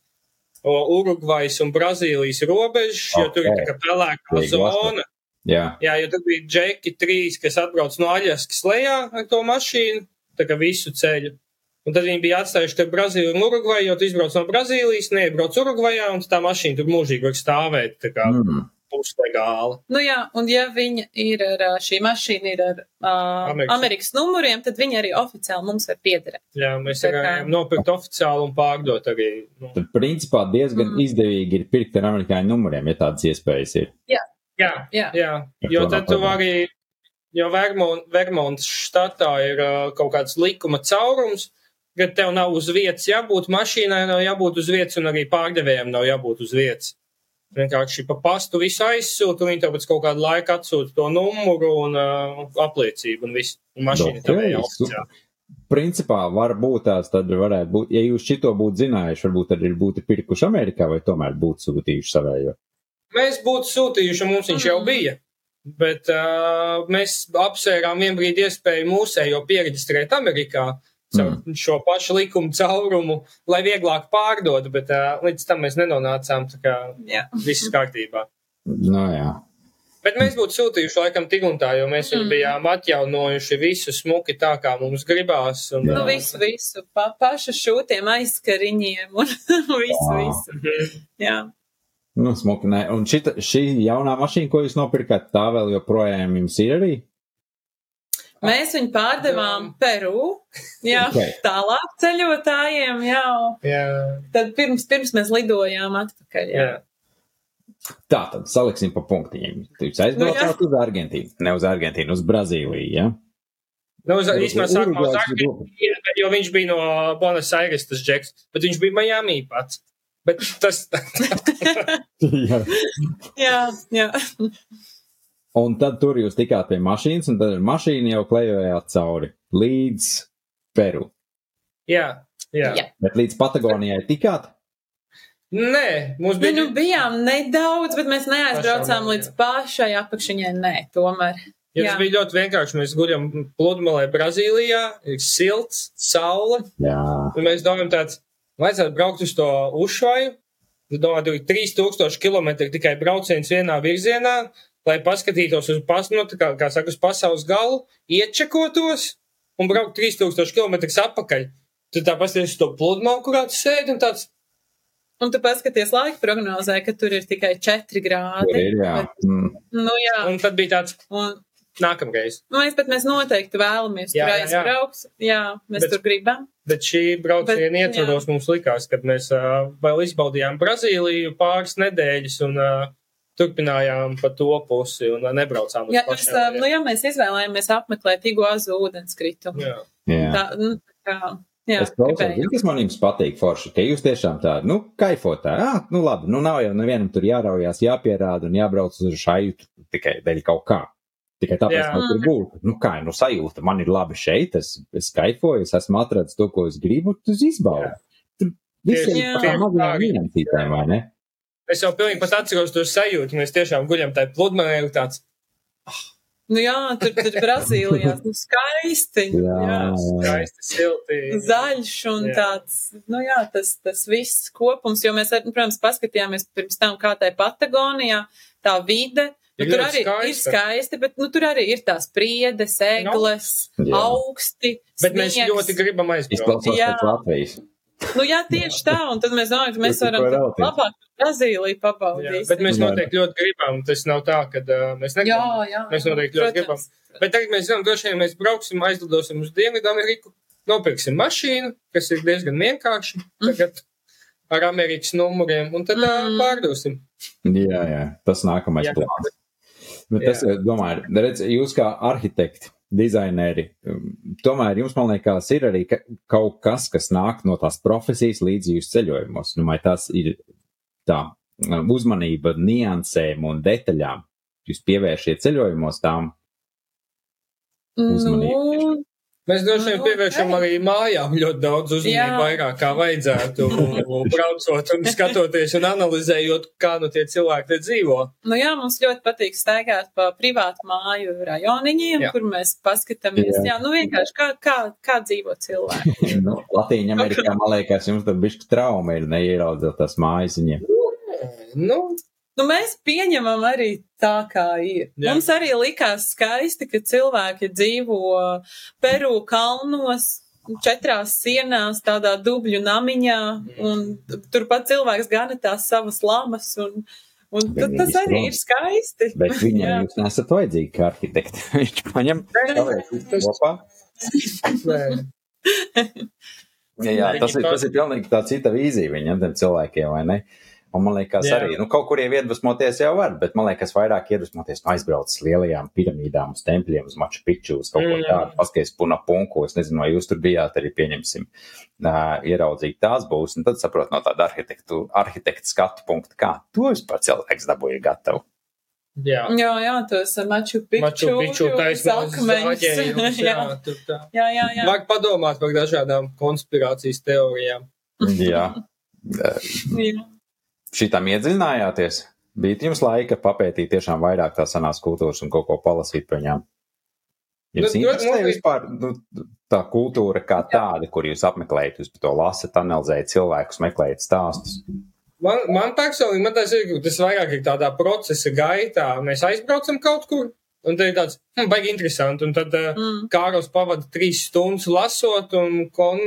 o, Urugvajas un Brazīlijas robežas, jo tur ir tā kā pelēkā zona. Jā. Jā, jo tur bija džeki trīs, kas atbrauc no Aļaskas lejā ar to mašīnu, tā kā visu ceļu. Un tad viņi bija atstājuši te Brazīliju un Urugvaju, jo tu izbrauc no Brazīlijas, neiebrauc Urugvajā, un tā mašīna tur mūžīgi var stāvēt, tā kā Mm. puslegāla. Nu jā, un ja viņa ir ar šī mašīna ir ar uh, Amerikas. Amerikas. Numuriem, tad viņa arī oficiāli mums var piederēt. Jā, mēs Tā kā- nopirkt oficiāli un pārdot arī. Nu, Tad, principā, diezgan Mm. izdevīgi ir pirkt ar amerikāņu numuriem, ja tādas iespējas ir. jā, Jā, jā, Ar jo tad tu vari, jo Vermont, Vermonts štatā ir uh, kaut kāds likuma caurums, ka tev nav uz vietas jābūt mašīnai, nav jābūt uz vietas, un arī pārdevējiem nav jābūt uz vietas. vienkārši pa pastu visu aizsūta, un viņi tev pēc kaut kāda laika atsūta to numuru un uh, apliecību un visu. Un mašīna tev jau super. Principā var būt tās, tad varētu būt, ja jūs šito būtu zinājuši, varbūt tad ir būtu pirkuši Amerikā vai tomēr būtu sūtījuši savējo. Mēs būtu sūtījuši, un mums viņš jau bija. Bet uh, mēs apsvērām vienā brīdī iespēju mūsējo pieregistrēt Amerikā caur Mm. šo pašu likumu caurumu, lai vieglāk pārdot, bet uh, līdz tam mēs nenonācām, tā kā Jā. viss kārtībā. Nu, jā. Bet mēs būtu sūtījuši laikam tik un tā, jo mēs mm. Bijām atjaunojuši visu smuki tā, kā mums gribās. Un, Nu, visu, visu, pa, pašu šūtiem aizskariņiem un visu, Jā. visu. Jā. Nu, smuki, nē. Un šita, šī jaunā mašīna, ko jūs nopirkat, tā vēl joprojām jums ir arī? Mēs viņu pārdevām Peru, jā, Ok. tālāk ceļotājiem, jā. Jā, Tad pirms, pirms mēs lidojām atpakaļ, jā. jā. Tā tad saliksim pa punktiņiem. Jūs aizbraucāt uz Argentīnu, ne uz Argentīnu, uz Brazīliju, ja? Nu, uz, īstenībā sākumā uz Argentīnu, jo viņš bija no Buenos Aires, tas džeks, bet viņš bija Miami pats. Bet tas, jā. Jā, jā. Un tad tur jūs tikāt pie mašīnas, un tad ar mašīnu jau klejojāt cauri līdz Peru. jā, jā. Jā. Bet līdz Patagonijai tikāt? Nē, mums bija. nu, bijām nedaudz, bet mēs neaizbraucām Pašām, līdz pašai apakšiņai, nē, tomēr. Ja tas jā. bija ļoti vienkārši. Mēs guļam pludmalē Brazīlijā, ir silts, saule. Jā. Un mēs domājam, tāds, vajadzētu braukt uz to uzšvaju. Es domāju, tur ir 3000 km tikai brauciens vienā virzienā, lai paskatītos uz, pas, nu, tā kā, kā saka, uz pasaules galu, iečekotos un braukt 3000 km atpakaļ. Tad tā pasties uz to pludmali, kurā tu sēdi un tāds, Un tu paskaties laika prognozē, ka tur ir tikai 4 Tur grādi. ir, jā. Mm. Nu, jā. un tad bija tāds Un, nākamreiz. nu, mēs, bet mēs noteikti vēlamies Jā, tur jā, jā. aizbraukt. Jā, mēs Bet- tur gribam. Bet šī brauciena Bet, ietvaros mums likās, ka mēs uh, vēl izbaudījām Brazīliju pāris nedēļas un uh, turpinājām pa to pusi un nebraucām uz Jā, es, ā, nu, jā, mēs izvēlējāmies apmeklēt Iguazu ūdenskritumu. jā. jā. Tā, nu, tā kā, jā, Es klausos, kas man jums patīk, Forši, ka jūs tiešām tā, nu, kaifot tā, ah, nu labi, nu nav jau nevienam tur jāraujās, jāpierāda un jābrauc uz šaju tikai dēļ kaut kā. Tikai tāpēc, Jā. ka tur būt. Nu, kā, nu, sajūta, man ir labi šeit, es, es kaifoju, es esmu atradzis to, ko es gribu, tu izbaudi. Tur visiem Tieši ir tā. tā mazajām niansītēm, vai ne? Es jau pilnīgi pat atceros to sajūtu, mēs tiešām guļam tajā pludmalē un tāds. Nu, jā, tur tur Brazīlijā nu, skaisti. Jā, jā. Skaisti, silti. Zaļš un Jā. tāds, nu jā, tas, tas viss kopums, jo mēs, ar- protams, paskatījāmies pirms tam, kā tai Patagonijā, tā vide. Nu, Ir tur arī ir skaista. skaisti, bet nu, tur arī ir tās priedes, egles, Jā. augsti. Bet mēs sniegs. ļoti gribam aizbraukt. Izklausās Jā. pēc Latvijas. Nu, jā, tieši tā, un tad mēs domājam, ka mēs varam labāk Brazīliju Jā, pabaudīt. bet mēs Jā. noteikti ļoti gribam. Tas nav tā, ka uh, mēs jā, negribam. jā. Mēs noteikti ļoti gribam. Bet tagad mēs zinām, droši vien mēs brauksim, aizlidosim uz Dienvidu Ameriku, nopirksim mašīnu, kas ir diezgan vienkārši tagad ar Amerikas numuriem, un tad mm. Mm. pārdosim. Jā, jā, tas nākamais Jā. plāns. Bet tas, domāju, redz, jūs kā arhitekti, dizaineri, um, tomēr jums, man liekas, ir arī ka, kaut kas, kas nāk no tās profesijas līdz jūsu ceļojumos. Domāju, tas ir tā um, uzmanība niansēm un detaļām. Jūs pievēršiet ceļojumos tām. uzmanību. Nu, Mēs droši vien Nu, pievēršam arī mājām ļoti daudz uzmanību, vairāk kā vajadzētu, braucot un skatoties un analizējot, kā nu tie cilvēki te dzīvo. Nu jā, mums ļoti patīk staigāt pa privātu māju rajoniņiem, Jā. kur mēs paskatāmies, Jā. jā, nu vienkārši kā, kā, kā dzīvo cilvēki. Nu, Latīņa Amerikā, man liekas, jums tur bišķi trauma ir neieraudzot tās mājas viņiem. Nu, Nu, mēs pieņemam arī tā, kā ir. Jā. Mums arī likās skaisti, ka cilvēki dzīvo Peru kalnos. Četrās sienās, tādā dubļu namiņā, un turpat cilvēks gana tās savas lamas, un, un Viņi tas, arī ir skaisti. Bet viņam Jā. jūs nesat vajadzīgi kā arhitekti. Viņš paņem Tas- kopā. Jā, jā tas, ir, to- tas ir pilnīgi tā cita vīzija viņam, tiem cilvēkiem, vai ne? Un man liekas, Jā. arī, nu, kaut kur jau iedvesmoties jau var, bet man liekas, vairāk iedvesmoties no aizbraucis lielajām piramīdām, uz tempļiem, uz Maču Piču, uz kaut ko Mm. tādu, paskaties puna punku, es nezinu, vai jūs tur bijāt, arī pieņemsim, uh, ieraudzīt tās būs, un tad saprot no tāda arhitektu, arhitekta skatu punkta, kā to vispār cilvēks dabūja gatavu. Jā. Jā, jā, Maču Pikču. Maču piču akmeņus. zaģējums, jā, jā, tur tā. jā, jā, jā. Vajag padomāt par dažādām konspirācijas teorijām. Jā. jā. Šitam iedziļinājāties? Bija jums laika papētīt tiešām vairāk tās senās kultūras un kaut ko palasīt par viņām? Jums Nu, interesē noteikti. vispār nu, tā kultūra kā tāda, kur jūs apmeklējat, jūs to lasat, analizējat cilvēkus, meklējat stāstus? Man, man personīgi, man tas ir, tas vairāk ir tādā procesa gaitā. Mēs aizbraucam kaut kur, un tad ir tāds, hm, baigi interesanti, un tad uh, Mm. Kāros pavada trīs stundas lasot un kon,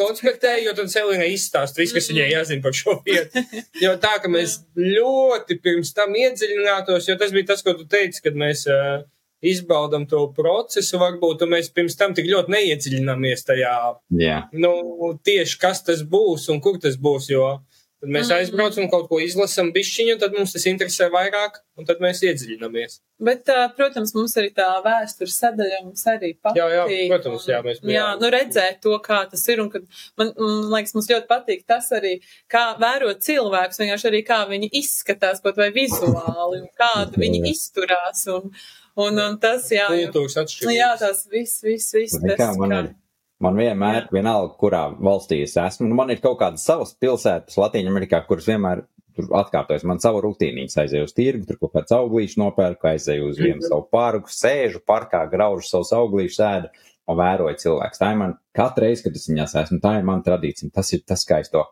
konspektēju, jo tad Selīna izstāsta visu, kas Mhm. viņai jāzina par šo vietu. Jo tā, ka mēs ļoti pirms tam iedziļinātos, jo tas bija tas, ko tu teici, kad mēs uh, izbaudam to procesu, varbūt, un mēs pirms tam tik ļoti neiedziļināmies tajā Jā, nu, tieši kas tas būs un kur tas būs. Jo tad mēs Mm. aizbraucam, kaut ko izlasām, bišķiņu, tad mums tas interesē vairāk, un tad mēs iedziļināmies. Bet, protams, mums arī tā vēstures sadaļa mums arī patīk. Jā, jā, protams, jā, mēs Jā, bijām. nu redzēt to, kā tas ir, un kad man, man liekas, mums ļoti patīk tas arī, kā vērot cilvēkus, vienkārši arī kā viņi izskatās, kaut vai vizuāli, un kāda viņi izturās, un, un, un tas, jā, Kultūras nu, atšķirības. jā, tas viss, viss, viss. Tas, kā man ir. Man vienmēr, vienalga, kurā valstī es esmu, nu, man ir kaut kādas savas pilsētas Latvijā, kuras vienmēr tur atkārtojas. Man savu rutīnu aizēju uz tirgu, tur kaut kāds auglīšs nopērku, aizēju uz vienu savu parku, sēžu parkā, graužu savus auglīšus, ēdu un vēroju cilvēkus. Tā ir man katru reizi, kad es viņās esmu, tā ir mana tradīcija. Tas ir tas, kā es to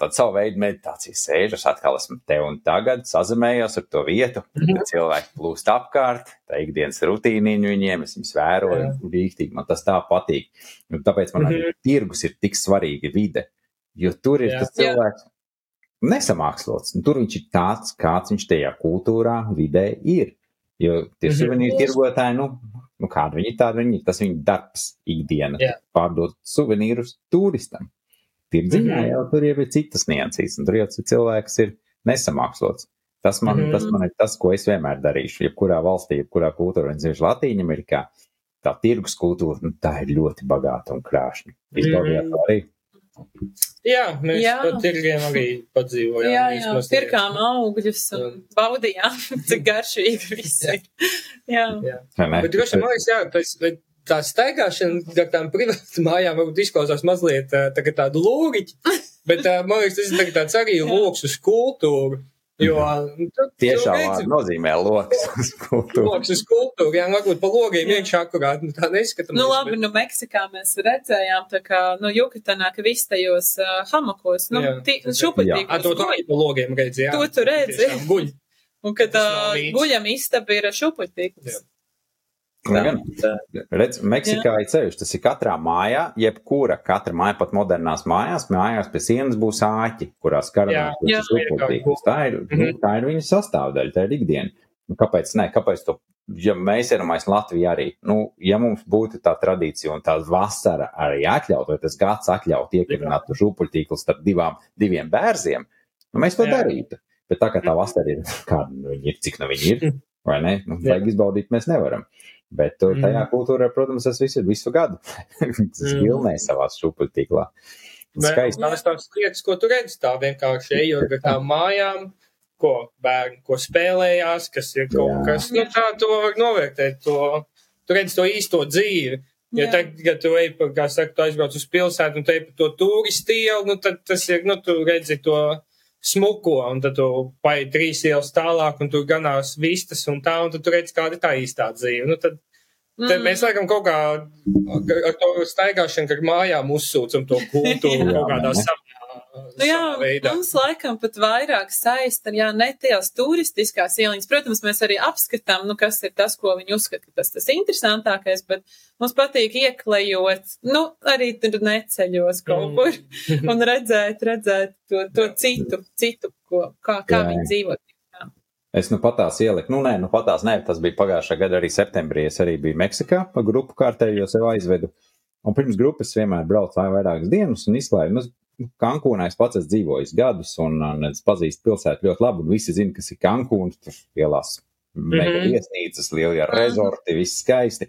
tādu savu veidu meditāciju sēžu, es atkal esmu te un tagad, sazemējos ar to vietu, kad cilvēki plūst apkārt, tā ikdienas rutīniņu viņiem, es viņus vēroju, rīktīgi, man tas tā patīk. Un tāpēc man arī tirgus ir tik svarīga vide, jo tur ir Jā. tas cilvēks nesamākslots, un tur viņš ir tāds, kāds viņš tajā kultūrā, vidē ir. Jo tie Mhm. suvenīru tirgotāji, nu, nu kāda viņi ir, tāda viņi ir, tas viņa darbs ikdiena, Jā. pārdot suvenīrus turistam. Tirdziņā Mhm. jau tur jau ir citas niansīs, un tur jau cilvēks ir nesamākslots. Tas man, Mhm. tas man ir tas, ko es vienmēr darīšu. Jebkurā valstī, jebkurā kultūrā, un sevišķi Latīņa Amerikā, tā tirgus kultūra, nu, tā ir ļoti bagāta un krāšņa. Izbaudījāt to arī. Jā, mēs Jā. pa tirgiem arī padzīvojām. Jā, mēs jā, mazliet. pirkām augļus un baudījām, cik garšīgi viss ir. Jā. Jā. Ne? Bet droši vien, man liekas, jā, tas, bet tā staigāšana gar tām privātām mājām varbūt izklausās mazliet tā, kā tādu lūriķi, bet man liekas, tas ir tā tāds arī loks uz kultūru. Jo nu, tu- tu Tiešām vārdu nozīmē loks uz kultūru. Loks uz kultūru, jā, nu, varbūt pa logiem iekšā akurāt, nu tā neskatamies. Nu, labi, nu, Meksikā mēs redzējām, tā kā, nu, Jukatanā, ka viss tajos uh, hamakos, nu, tī- Jā. Bet, to tu arī pa logiem redzi, jā. To tu redzi. Tiešām Guļ. Un, kad uh, guļam istaba ir Jā. Redz, Meksikā ir ceļš, tas ir katrā mājā, jebkura, katra māja, pat modernās mājās, mājās pie sienas būs āķi, kurās Jā, karavīrs jā, būs upurtīgs. Tā ir, nu, Mhm. tā ir viņa sastāvdaļa, tā ir ikdiena. Nu, kāpēc ne? Kāpēc to, ja mēs iedomājamies Latviju arī, nu, ja mums būtu tā tradīcija un tā vasara arī atļaut, vai tas gads atļaut iekurināt uz upurtīklu starp divām, diviem bērziem, nu, mēs to Jā. darītu. Bet tā kā tā vasara ir, kāda nu viņa ir, cik nu viņa ir, vai ne? Nu, Jā. vajag izbaudīt mēs nevaram. Bet tur tajā Mhm. kultūrā, protams, tas viss ir visu gadu. tas Mhm. vilnē savā šūpuļtīklā. Skaisti. Tās tās lietas, ko tu redzi, tā vienkārši ejot ar tām mājām, ko bērni, ko spēlējās, kas ir kaut Jā. kas, nu tā to var novērtēt, to, tu redzi to īsto dzīvi. Jā. tagad, kad tu ej, kā saka, tu aizbrauc uz pilsētu un te pa to turistielu, nu tad tas ir, nu tu redzi to smuko, un tad tu pai trīs ielas tālāk, un tur ganās vistas un tā, un tad tu redzi, kāda ir tā īstā dzīve. Nu tad, tad Mm. mēs laikam kaut kā ar to staigāšanu, ar mājām uzsūcam to kultūru kaut kādā savā, Nu, jā, veidā. mums laikam pat vairāk saista, jā, ne tajās turistiskās ieliņas. Protams, mēs arī apskatām, nu, kas ir tas, ko viņi uzskata, ka tas tas interesantākais, bet mums patīk ieklejot, nu, arī tur neceļos kaut Mm. kur un redzēt, redzēt to, to citu, citu, ko, kā, kā Jā. viņi dzīvo. Es nu patās ieliku, nu nē, nu patās nē, tas bija pagājušā gada arī septembrī. Es arī biju Meksikā pa grupu kārtēju, jo sev aizvedu. Un pirms grupas vienmēr braucu vai vairākas dienas un izklāju. Nu, Kankūnā es pats esmu dzīvojis gadus, un, un es pazīstu pilsētu ļoti labi, un visi zina, kas ir Kankūna, tur ielās mega Mhm. viesnīcas, lielie rezorti, viss skaisti.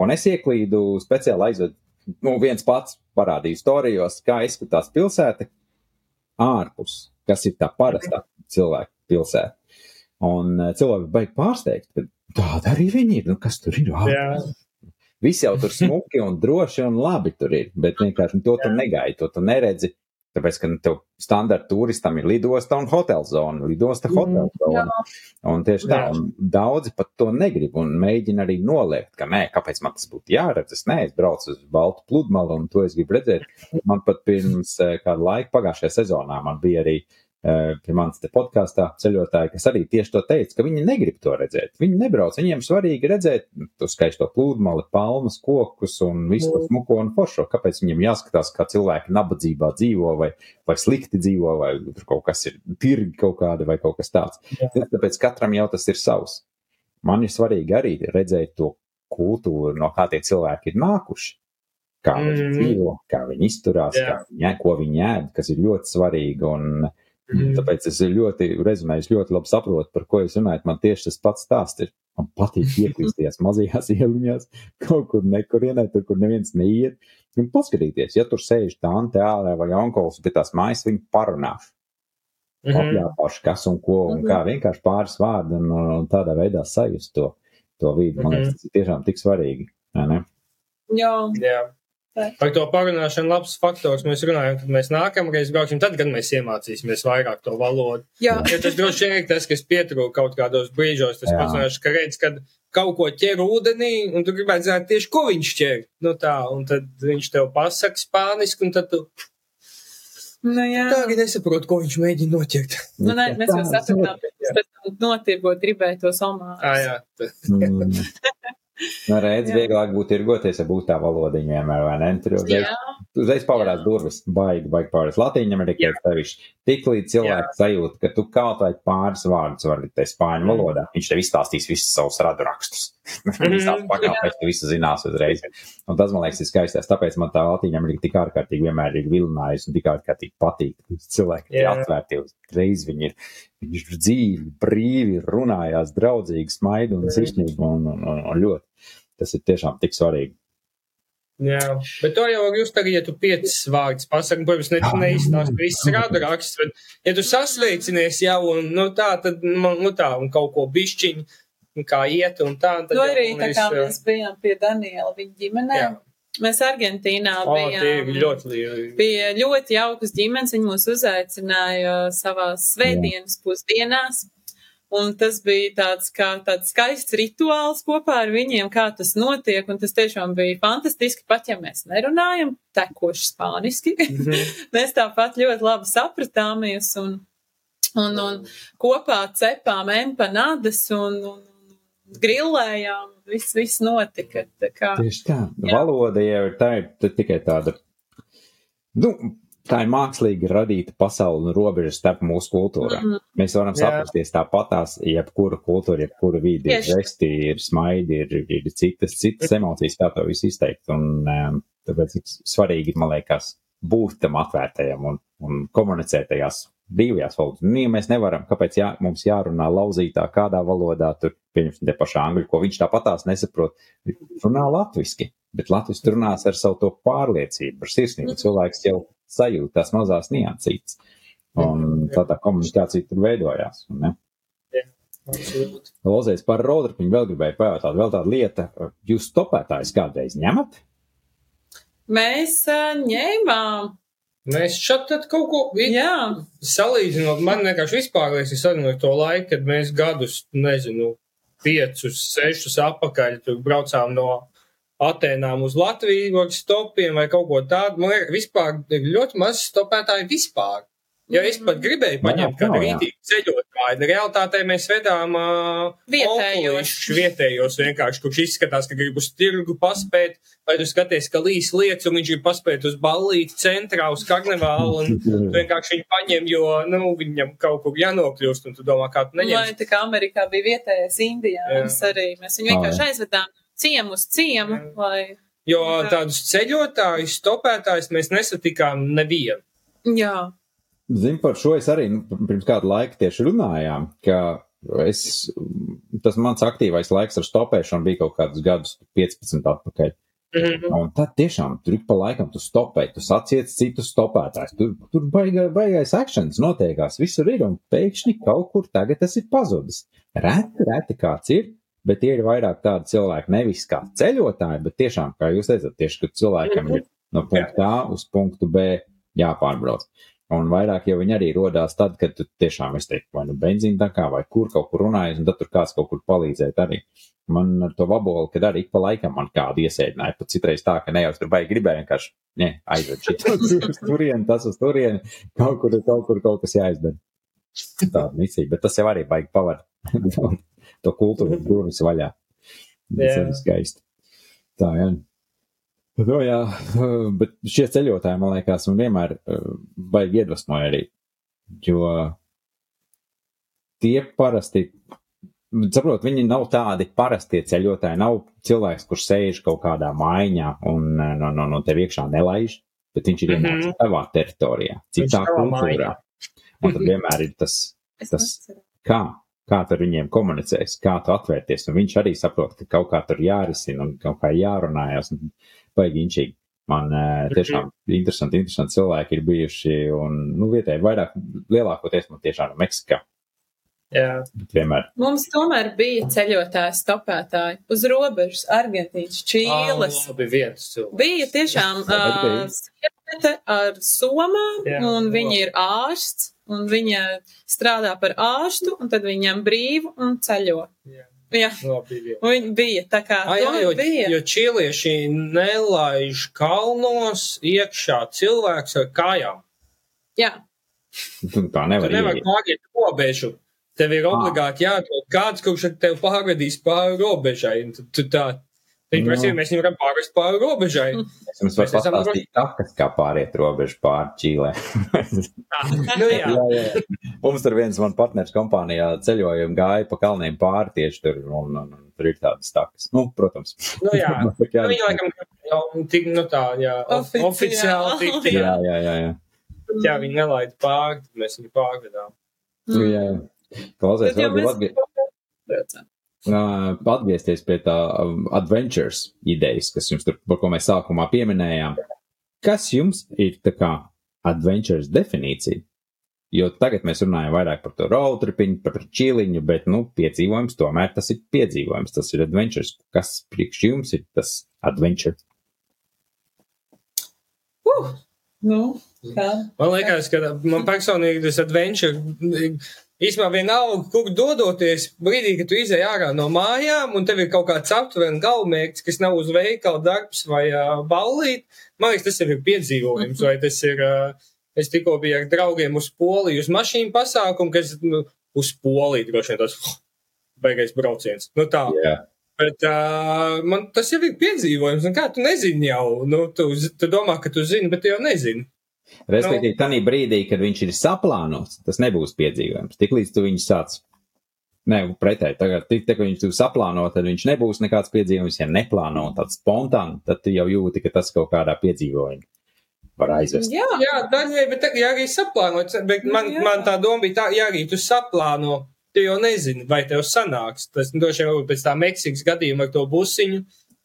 Un es ieklīdu speciāli aizvedu, nu, viens pats parādīju storijos, kā izskatās pilsēta ārpus, kas ir tā parastā cilvēka pilsēta. Un eh, cilvēki baigi pārsteigt, ka tāda arī viņi ir, nu, kas tur ir. Jā, Viss jau tur smuki un droši un labi tur ir, bet vienkārši to tu negaidi, to tu neredzi. Tāpēc, ka nu, tev standarta turistam ir lidosta un hotelzona, lidosta hotelzona. Un tieši tā, un daudzi pat to negrib un mēģina arī noliegt, ka nē, kāpēc man tas būtu jāredz. Es neesmu braucis uz Baltu pludmali un to es gribu redzēt. Man pat pirms eh, kāda laika pagājušajā sezonā man bija arī pie manis te podkāstā ceļotāji, kas arī tieši to teica, ka viņi negrib to redzēt. Viņi nebrauc, viņiem svarīgi redzēt to skaisto pludmali, palmas, kokus un visu to smuko un foršo. Kāpēc viņiem jāskatās, kā cilvēki nabadzībā dzīvo vai, vai slikti dzīvo, vai tur kaut kas ir tirgi kaut kāda vai kaut kas tāds. Tāpēc katram jau tas ir savs. Man ir svarīgi arī redzēt to kultūru, no kā tie cilvēki ir nākuši. Kā viņi Mhm. dzīvo, kā viņi izturās, Jā. kā viņi, ko viņi ēd, kas ir ļoti svarīgi. Un, Mhm. Tāpēc es ļoti rezumēju, es ļoti labi saprotu, par ko jūs runājat. Man tieši tas pats stāsts ir. Man patīk ieklīsties mazajās ieliņās, kaut kur nekurienē, tur, kur neviens neiet. Un paskatīties, ja tur sēž tante ārā vai onkulis pie tās mājas, viņi parunās. Mhm. Apjāpāšu, kas un ko, un kā vienkārši pāris vārdi un, un, tādā veidā sajust to, to vidi. Man liekas, tas ir tiešām tik svarīgi. Jā, Jā. Par to parunāšanu labs faktors mēs runājam, kad mēs nākamreiz brauksim, tad, kad mēs iemācīsimies vairāk to valodu. jā. Ja tas droši vien ir tas, kas pietrūka kaut kādos brīžos, tas pats ka redz, kad kaut ko ķer ūdenī, un tu gribētu zināt tieši, ko viņš ķer. Nu tā, un tad viņš tev pasaka spāniski, un tad tu Nu, jā. tā arī nesaproti, ko viņš mēģina noķert. Nu, nē, mēs jau Tā, sapratām, pēc tam notirgot gribēju to somāru. Ah, jā. Mm. Nu, redz, Jā. vieglāk būtu tirgoties, ja būtu tā valodiņa vienmēr, vai ne? Tur uzreiz, uzreiz pavērās durvis, baigi, baigi pavērās. Latīņam ir tikai sevišķi. Tik līdz cilvēks sajūt, ka tu kaut vai pāris vārdus vari te spāņu Mm. valodā, viņš tev izstāstīs visus savus radu rakstus. Viņš tās pakāpēs, tu visu zinās uzreiz. Un tas, man liekas, ir skaistais. Tāpēc man tā Latīņam ir tik ārkārtīgi vienmēr ir vilinājusi un tik ārkārtīgi patīk. Cilvēki ir atvērti uzreiz, viņi ir, viņi ir dzīvi, brīvi, runājās, draudzīgi, smaidi un sirsnīgi un, un, un, un ļoti. Tas ir tiešām tik svarīgi. Jā, bet to jau just arī, ja tu piecas vārdus pasaki, protams, ne, neizstāst viss radu raksts, bet ja tu sasveicinies jau un, nu tā, tad, man, nu tā, un kaut ko bišķiņu, un kā iet un tā, tad nu jau arī tā kā eh, mēs bijām pie Daniela, viņa ģimenē. Jā. Mēs Argentīnā O, bijām. ļoti lieli. Bija ļoti jaukas ģimenes, viņi mūs uzaicināja savās svētdienas pusdienās. Un tas bija tāds, kā tāds skaists rituāls kopā ar viņiem, kā tas notiek, un tas tiešām bija fantastiski, pat ja mēs nerunājam tekoši spāniski. Mhm. mēs tāpat ļoti labi sapratāmies un, un, un kopā cepām empanadas un, un, un grillējām, viss, viss notika. Tā kā, Tieši tā. Jā. Valoda jau ir tā, ir tikai tāda. Nu, tā ir mākslīgi radīta pasaule un robeža starp mūsu kultūrām. Mhm. Mēs varam Jā. saprasties tāpatās, jebkura kultūra, jebkura vide, ir žesti, ir smaidi, ir, ir citas, citas emocijas, kā to visu izteikt. Un um, tāpēc svarīgi, man liekas, būt tam atvērtajam un, un komunicēt tajās brīvajās valodās. Nu, ja mēs nevaram, kāpēc jā, mums jārunā lauzītā kādā valodā, tur, pieņemsim, te pašā angļu, ko viņš tāpatās nesaprot, runā latviski, bet latviski runās ar savu to pārliecību, ar sirsnību. Cilvēks jau sajūt tās mazās niansītes. Un tā tā komunikācija tur veidojās. Ne? Lozēs par roadtripiņu vēl gribēju pajautāt, vēl tāda lieta, jūs stopētājs kādreiz ņemat? mēs uh, ņēmām, Mēs šeit kaut ko jā, salīdzinot, man vienkārši vispār liekas, no to laiku, kad mēs gadus, nezinu, piecus, sešus apakaļ braucām no Atēnām uz Latviju ar stopiem vai kaut ko tādu. Man liekas, vispār ir ļoti maz stopētāji vispār. Ja es pat gribēju paņemt kādu rītīgu ceļotāju, realitātē mēs vedām uh, Vietējos. vietējos vienkārši, kurš izskatās, ka grib uz tirgu paspēt, vai tu skaties, ka līs lietas, un viņš grib paspēt uz ballīti centrā, uz karnevālu, un tu vienkārši viņu paņem, jo, nu, viņam kaut kur jānokļūst, un tu domā, kā tu vai neņem. tā kā Amerikā bija vietējais Indijāns arī. Mēs viņu vienkārši aizvedām ciemu uz ciemu, Jā. lai Jo tādus ceļotājus, stopētājus mēs nesatikām nevienu. Jā. Zinu, par šo es arī nu, pirms kāda laika tieši runājām, ka es, tas mans aktīvais laiks ar stopēšanu bija kaut kādus gadus 15 atpakaļ. Mm -hmm. Un tad tiešām tur ik pa laikam tu stopē, tu satiec citus stopētājus. Tur, tur baiga, baigais akcents notiekās, visur ir, un pēkšņi kaut kur tagad tas ir pazudis. Reti, reti kāds ir, bet tie ir vairāk tādi cilvēki, nevis kā ceļotāji, bet tiešām, kā jūs teicat, tieši, ka cilvēkam ir no punkta A uz punktu B jāpārbrauc. Un vairāk jau viņi arī rodās tad, kad tu tiešām, es teiktu, vai nu benzīna takā, vai kur kaut kur runājas, un tad tur kāds kaut kur palīdzēt arī. Man ar to vaboli, kad arī ik pa laikam man kādu iesēdināja, pat citreiz tā, ka ne jau tur baigi gribēja vienkārši, ne, aizved šī uz turieni, tas uz turieni, kaut kur, kaut kur kaut kas jāizdara. Tāda misija, bet tas jau arī baigi pavar to kultūru durvis vaļā. Tas ir skaisti. Tā, jā. No, jā, bet šie ceļotāji, man liekas, man vienmēr uh, baigi iedvesmoja arī, jo tie parasti, saprot, viņi nav tādi parastie ceļotāji, nav cilvēks, kurš sēž kaut kādā maiņā un uh, no, no, no tev iekšā nelaiž, bet viņš ir Mhm. ienācis tavā teritorijā, citā savā kultūrā. Un tad vienmēr ir tas, Tas- kā, kā tu ar viņiem komunicēsi, kā tu atvērties, un viņš arī saprot, ka kaut kā tur jārisina un kaut kā jārunājas, un baigi inčīgi. Man uh, tiešām interesanti, interesanti cilvēki ir bijuši, un, nu, vietēji vairāk, lielākoties man tiešām no Meksikā, Jā. vienmēr. Mums tomēr bija ceļotāji, stopētāji uz robežas, Argentīnas, Čīles. Cilvēki. Bija tiešām uh, sieviete ar somām, Jā, un viņa labi. ir ārsts, un viņa strādā par ārstu, un tad viņam brīvu un ceļo. Jā. Jā, Labi un viņa bija tā kā Ah, jā, jo, bija. jo čilieši nelaiž kalnos iekšā cilvēks ar kājām. Jā, tā nevar nevari ieiet. pāriet robežu. Tev ir obligāti jāatrod kāds, kurš ar tevi pārvedīs pāri robežai. Tu tā, viņi Nu. prasīja, mēs viņu varam pārvest pāri robežai. Es jums varu Mēs esam pastāstīt, takas, kā pāriet robežu pāri Čīlē. nu, jā. jā, jā. Mums tur viens man partners kompānijā ceļojumi gāja pa kalniem pāri tieši tur, un, un, un tur ir tādas takas. Nu, protams. Nu, jā. Kā- Nu, laikam jau tik, nu tā, jā, of- Oficiāli. oficiāli tik, jā, jā. jā, jā, jā. Jā, viņi nelaida pāri, tad mēs viņu pārvedām. Nu, jā, jā. Klausies, Tad vēl mēs atgrie... atgriezties pie tā um, adventures idejas, kas jums tur, par ko mēs sākumā pieminējām. Kas jums ir tā kā adventures definīcija? Jo tagad mēs runājam vairāk par to road tripiņu, par čīliņu, bet, nu, piedzīvojums tomēr tas ir piedzīvojums, tas ir adventures. Kas priekš jums ir tas adventure? Uh, nu, kā? Man liekas, ka man personīgi tas adventure īstenībā vienalga, kur dodoties brīdī, kad tu izēj ārā no mājām un tev ir kaut kāds aptuveni galvmērķis, kas nav uz veikala darbs vai uh, ballīt. Man liekas, tas ir piedzīvojums, vai tas ir. Uh, es tikko biju ar draugiem uz Poliju, uz mašīnu pasākumu, kas nu, uz Poliju droši vien tas beigais brauciens. Nu tā. Jā. Bet uh, man tas jau ir piedzīvojums, un kā tu nezini jau, nu, tu, tu domā, ka tu zini, bet tu jau nezini. Respektīvi, no. tajā brīdī, kad viņš ir saplānots, tas nebūs piedzīvojums. Tiklīdz tu viņu sāc. Nē, pretēji, tagad, tik, tā, kad viņš tu saplāno, tad viņš nebūs nekāds piedzīvojums. Ja neplāno tāds spontāni, tad tu jau jūti, ka tas kaut kādā piedzīvojumā var aizvest. Jā, Jā, daļai, bet tā- ja arī saplānot, bet man, Jā. man tā doma bija tā, ja arī tu saplāno, tu jau nezini, vai tev sanāks. Tas droši vien pēc tā Meksikas gadījuma ar to busiņu,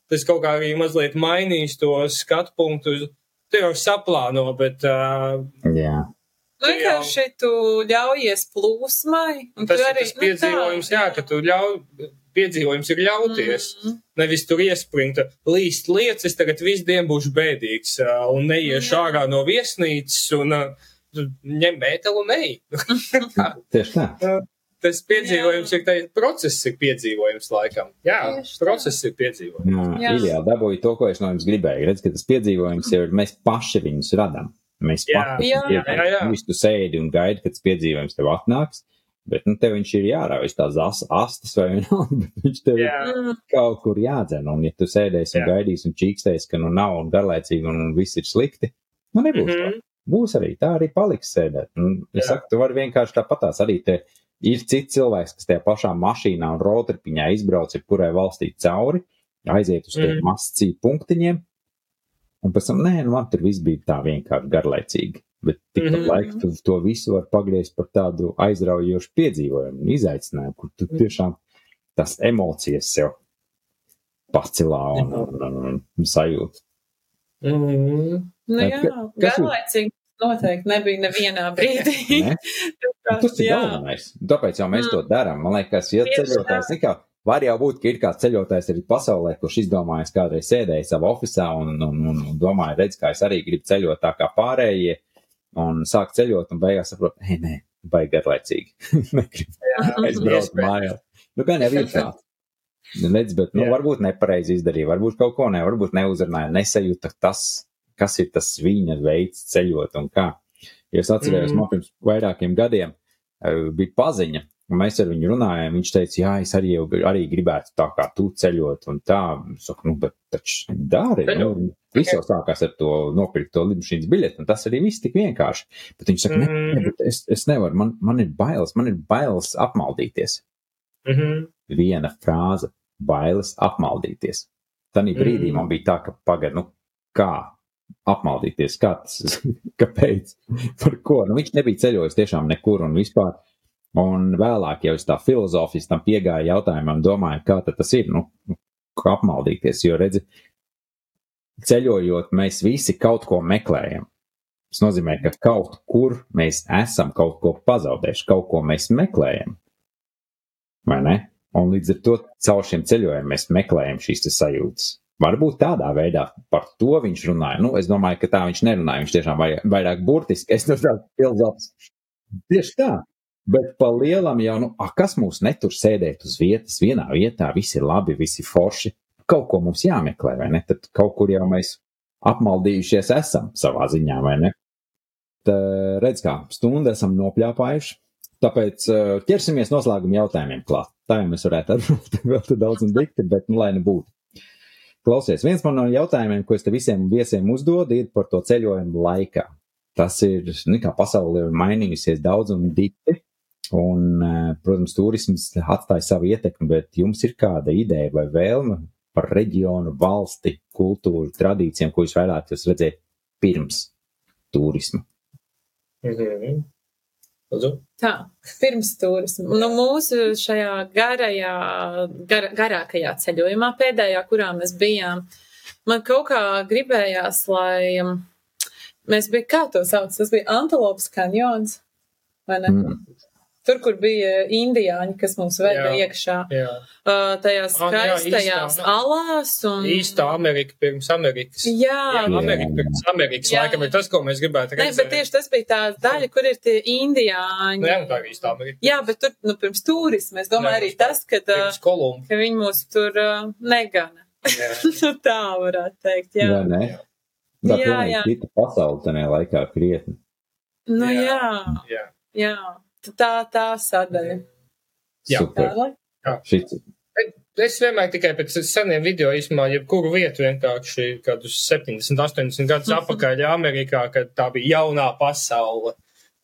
tas kaut kā arī mazliet mainīs to skatu punktu. Tu jau saplāno, bet uh, Jā, vienkārši tu ļaujies plūsmai. un tas tu ir arī, tas nu, tā, piedzīvojums, jā, ka tu ļauj, piedzīvojums ir ļauties. Mm. Nevis tur iespringt, līst lietas, tagad visu dienu būšu bēdīgs uh, un neiešu Jā. ārā no viesnīcas un uh, tu ņem mētelu un ej. tieši tā. Tas piedzīvojums ir, tā process ir piedzīvojums laikam. Jā, Tieši tā. process ir piedzīvojums. Jā, Jā. Ilija dabūja to, ko es no jums gribēju. Redz, ka tas piedzīvojums jau ir, mēs paši viņus radām. Mēs Jā. paši Jā. Jā, jā. Tu sēdi un gaidi, kad tas piedzīvojums tev atnāks. Bet nu, tev viņš ir jārauj tās as, astes vai vienalga, bet viņš tev ir Jā, Mm. kaut kur jādzen. Un ja tu sēdēsi un Jā. gaidīsi un čīkstēsi, ka nu nav un garlaicīgi un, un viss ir slikti, nu nebūs. Mm Mhm. -hmm. Būs arī tā, arī paliks sēdēt. Un, es Jā. saku, tu vari vienkārši tāpatās arī te ir cits cilvēks, kas tajā pašā mašīnā un rotaļpiņā izbrauc jebkurai valstī cauri, aiziet uz tiem Mhm. mascību punktiņiem, un pēc tam, nē, nu man tur viss bija tā vienkārši garlaicīgi. Bet tik mm. -hmm. laiku tu to visu var pagriezt par tādu aizraujošu piedzīvojumu, un izaicinājumu, kur tu tiešām tās emocijas sev pacelā un, un, un, un, un sajūt. Mm. Nu, Ka- jā, garlaicīgi noteikti nebija nevienā brīdī. Ne? Tā, Tas ir jā. galvenais. Tāpēc jau mēs Mm. to darām. Man liekas, ja ceļotājs, zini kā, var jau būt, ka ir kāds ceļotājs arī pasaulē, kurš izdomājis kādreiz sēdēja savā oficā un, un, un, un domāja, redz, kā es arī gribu ceļot tā kā pārējie, un sāk ceļot, un beigās saprot, hei, nē, baigi garlaicīgi. Aizbraukt iespējams. mājās. Nu, gan jau ir tā. Nu, Redz, bet, nu, Jā. varbūt nepareizi izdarīja, varbūt kaut ko ne, varbūt neuzrunāja, nesajūta tas, kas ir tas viņa veids ceļot un kā. Ja es atceros, Mhm. man pirms vairākiem gadiem eh, bija paziņa, un mēs ar viņu runājām. Viņš teica, jā, es arī, jau, arī gribētu tā kā tu ceļot, un tā, saku, nu, bet taču dari. Nu, viss jau sākās ar to nopirkt to lidmašīnas biļeti, un tas arī viss tik vienkārši. Bet viņš saka, mm -hmm. Mhm. ne, bet es, es nevaru, man, man ir bailes, man ir bailes apmaldīties. Mhm. Viena frāze - bailes apmaldīties. Tanī brīdī Mm. man bija tā, ka pagaid, nu, kā apmaldīties, kā tas, kāpēc, par ko. Nu, viņš nebija ceļojis tiešām nekur un vispār. Un vēlāk jau es tā filozofiski tam piegāju jautājumam, domāju, kā tas ir, nu, nu, kā apmaldīties, jo redzi, ceļojot, mēs visi kaut ko meklējam. Tas nozīmē, ka kaut kur mēs esam kaut ko pazaudējuši, kaut ko mēs meklējam. Vai ne? Un līdz ar to caur šiem ceļojumiem mēs meklējam šīs sajūtas. Varbūt tādā veidā par to viņš runāja. Nu, es domāju, ka tā viņš nerunāja. Viņš tiešām vairāk, vairāk burtiski. Es no tādas pilsētas. Tieši tā. Bet pa lielam jau, nu, a, kas mūs netur sēdēt uz vietas, vienā vietā, viss ir labi, visi forši. Kaut ko mums jāmeklē, vai ne? Tad kaut kur jau mēs apmaldījušies esam savā ziņā, vai ne? Tā, redz, kā stundu esam nopļāpājuši. Tāpēc uh, ķersimies noslēguma jautājumiem klāt. Tā jau mēs varētu atbildēt vēl daudz un dikti, bet, nu, lai nebūtu. Klausies, viens no jautājumiem, ko es te visiem viesiem uzdodu, ir par to ceļojumu laikā. Tas ir, nu, kā pasaule ir mainījusies daudz un dikti, un, eh, protams, turisms atstāja savu ietekmi, bet jums ir kāda ideja vai vēlme par reģionu, valsti, kultūru, tradīcijām, ko jūs vēlētos redzēt pirms turisma? Mhm. Lūdzu. Tā, pirms turisma. Nu, mūsu šajā garajā, gar, garākajā ceļojumā, pēdējā, kurā mēs bijām, man kaut kā gribējās, lai um, mēs bijām, kā to sauc, tas bija Antelopas kanjons? Mm. Tur, kur bija indiāņi, kas mums veda Jā. iekšā, Jā. uh, tajās Ah, jā, skaistajās īstā- alās. Un... Īsta Amerika pirms Amerikas. Jā, Jā, jā. Amerika pirms Amerikas. Jā. Laikam ir tas, ko mēs gribētu Nē, redzēt. bet tieši tas bija tā daļa, kur ir tie indiāņi. Nu, jā, nu, tā ir īsta Amerika. Jā, bet tur, nu, pirms turisma, es domāju, Jā, arī tas, ka, uh, ka viņi mūs tur uh, negana. Jā. Nu, tā varētu teikt, jā. Vai ne? Jā. Tā Jā, jā. cita pasaule tajā laikā krietni. Nu, Jā. jā, Jā. jā. Tā, tā sadaļa. Jā. Super. Tā, Šis, Es vienmēr tikai pēc seniem video īstenībā, jebkuru vietu vienkārši kādus 70, 80 gadus atpakaļ Amerikā, kad tā bija jaunā pasaule.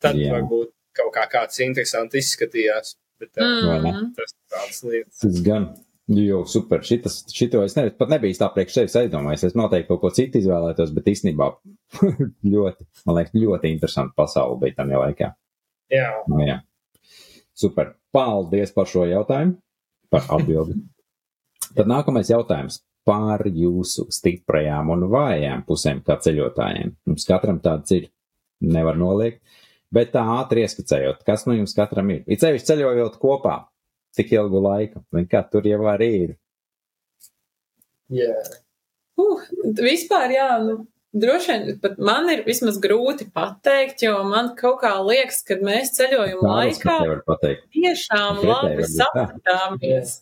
Tad Jā. varbūt kaut kā kāds interesants izskatījās. Bet mm. tas tāds lietas. tas gan. Jo, super. Šitas, šito es ne, pat nebiju tā priekš sevis aizdomājis. Es noteikti kaut ko citu izvēlētos, bet īstenībā ļoti, man liekas, ļoti interesanti pasaule bija tajā laikā. Jā. Nu, jā. Super. Paldies par šo jautājumu, par atbildi. Tad nākamais jautājums par jūsu stiprajām un vājām pusēm kā ceļotājiem. Mums katram tāds ir, nevar noliegt, bet tā ātri ieskicējot, kas no jums katram ir. Ir ceļš ceļojot kopā, cik ilgu laiku, un kā tur jau arī ir. Jā. Uh, vispār, jā, nu, droši vien pat man ir vismaz grūti pateikt, jo man kaut kā liekas, ka mēs ceļojuma laikā tiešām labi tā. sapratāmies.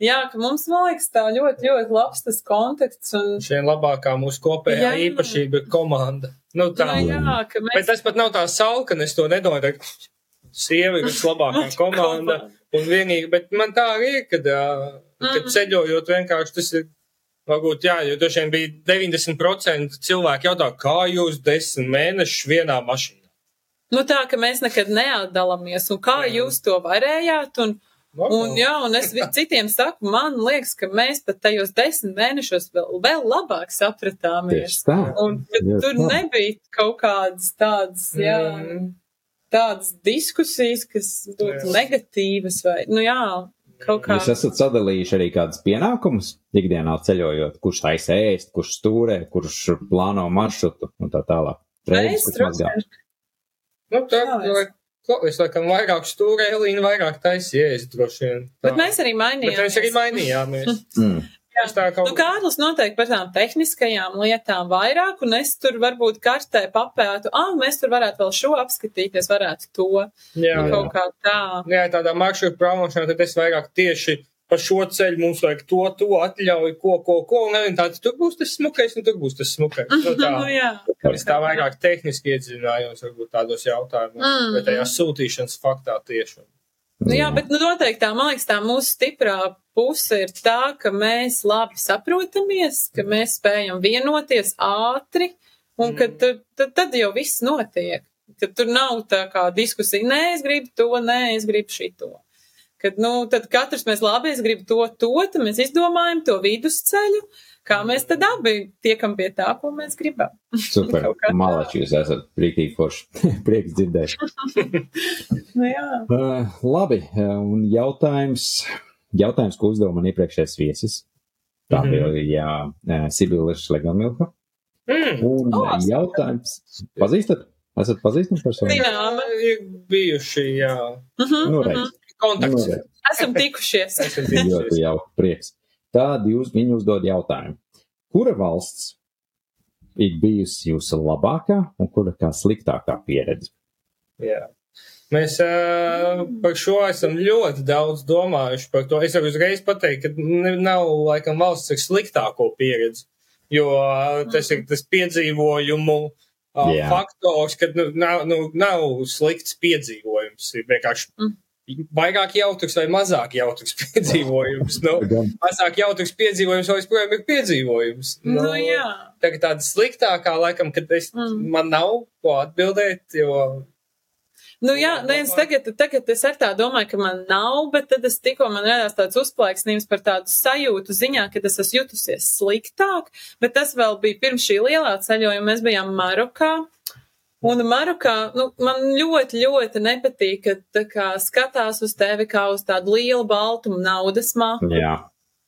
Jā, ka mums, man liekas, tā ļoti, ļoti labs tas konteksts. Un, Šī ir labākā mūsu kopējā Jā. īpašība komanda. Nu, tā. nu, jā, ka Bet mēs tas pat nav tā salka, es to nedomāju. ka Sievi ir vislabākā komanda. Un vienīgi, bet man tā arī ir, kad, kad Mhm. ceļojot vienkārši tas ir. Varbūt, jā, jo droši vien bija 90% cilvēki jautā, kā jūs desmit mēnešus vienā mašīnā. Nu, tā, ka mēs nekad neatdalāmies, un kā Jā. jūs to varējāt, un, Un, jā, un es citiem saku, man liekas, ka mēs pat tajos desmit mēnešos vēl, vēl labāk sapratāmies. Tieši tā. Un ka Ļoti tur tā. nebija kaut kādas tādas, jā, Mm. tādas diskusijas, kas būtu negatīvas vai, nu jā, kaut kā. Jūs esat sadalījuši arī kādus pienākumus ikdienā ceļojot, kurš taisa ēst, kurš stūrē, kurš plāno maršrutu un tā tālāk. Reizes, kurš mazgā. Nu, tā, Jā, es- lai, ko, es laikam vairāk stūrē, Elīna vairāk taisies, droši vien. Tā. Bet mēs arī Bet mainījāmies. mēs arī mainījāmies. Mm. Kaut Nu, Kārlis noteikti par tām tehniskajām lietām vairāk, un es tur varbūt kartē papētu, ah, mēs tur varētu vēl šo apskatīties, varētu to. jā, Nu, jā. kaut kā tā. jā, tādā maršruta promošanā, tad es vairāk tieši pa šo ceļu mums vajag to, to atļauju, ko, ko, ko, un arī tāds, tur būs tas smukais, un tur būs tas smukais. Nu, tā. Nu, jā. Es tā vairāk tehniski iedzinājos, varbūt tādos jautājumos, Mm. bet tajā sūtīšanas faktā tieši. Nu, jā, bet nu, noteikti tā, man liekas, tā mūsu stiprā puse ir tā, ka mēs labi saprotamies, ka mēs spējam vienoties ātri, un ka Mm. tad, tad, tad jau viss notiek. Ka tur nav tā kā diskusija, nē, es gribu to, nē, es gribu šito. Kad, nu, tad katrs mēs labi, es gribu to, to, tad mēs izdomājam to vidusceļu, kā mēs tad abi tiekam pie tā, ko mēs gribam. Super. Malači, jūs esat brītīgi forši. Prieks dzirdēt. Nu, jā. Uh, labi, uh, un jautājums, jautājums, ko uzdeva man iepriekšējais viesis. Tā Mhm. bija, jā, uh, Sibila Šlegamilka. Mm. Un O, uh, jautājums, pazīstat? Esat pazīstami personu? Zinām. Ir bijuši, jā, Mhm, Nu, mhm. redz. kontakts. Nu. Esam tikušies. Esam Ļoti tikušies. jauki, prieks. Tad jūs viņu uzdod jautājumu. Kura valsts ir bijusi jūsu labākā un kura kā sliktākā pieredze? Jā. Mēs uh, par šo esam ļoti daudz domājuši. Par to. Es varu uzreiz pateikt, ka nav laikam valsts ar sliktāko pieredzi, jo uh, tas ir tas piedzīvojumu uh, faktors, ka nu, nav, nu, nav slikts piedzīvojums. Ir vienkārši Mm. Vairāk jautrs vai mazāk jautrs piedzīvojums. Nu, mazāk jautrs piedzīvojums vēl joprojām ir piedzīvojums. Nu, jā. Tagad tāda sliktākā, laikam, kad es, Mm. man nav ko atbildēt, jo Nu, jā, viens tagad, tagad es ar tā domāju, ka man nav, bet tad es tikko man radās tāds uzplaiksnījums par tādu sajūtu ziņā, ka es esmu jutusies sliktāk, bet tas vēl bija pirms šī lielā ceļojuma. Mēs bijām Marokā. Un Marokā, nu, man ļoti, ļoti nepatīk, ka tā kā skatās uz tevi kā uz tādu lielu baltumu naudas mapu. Jā,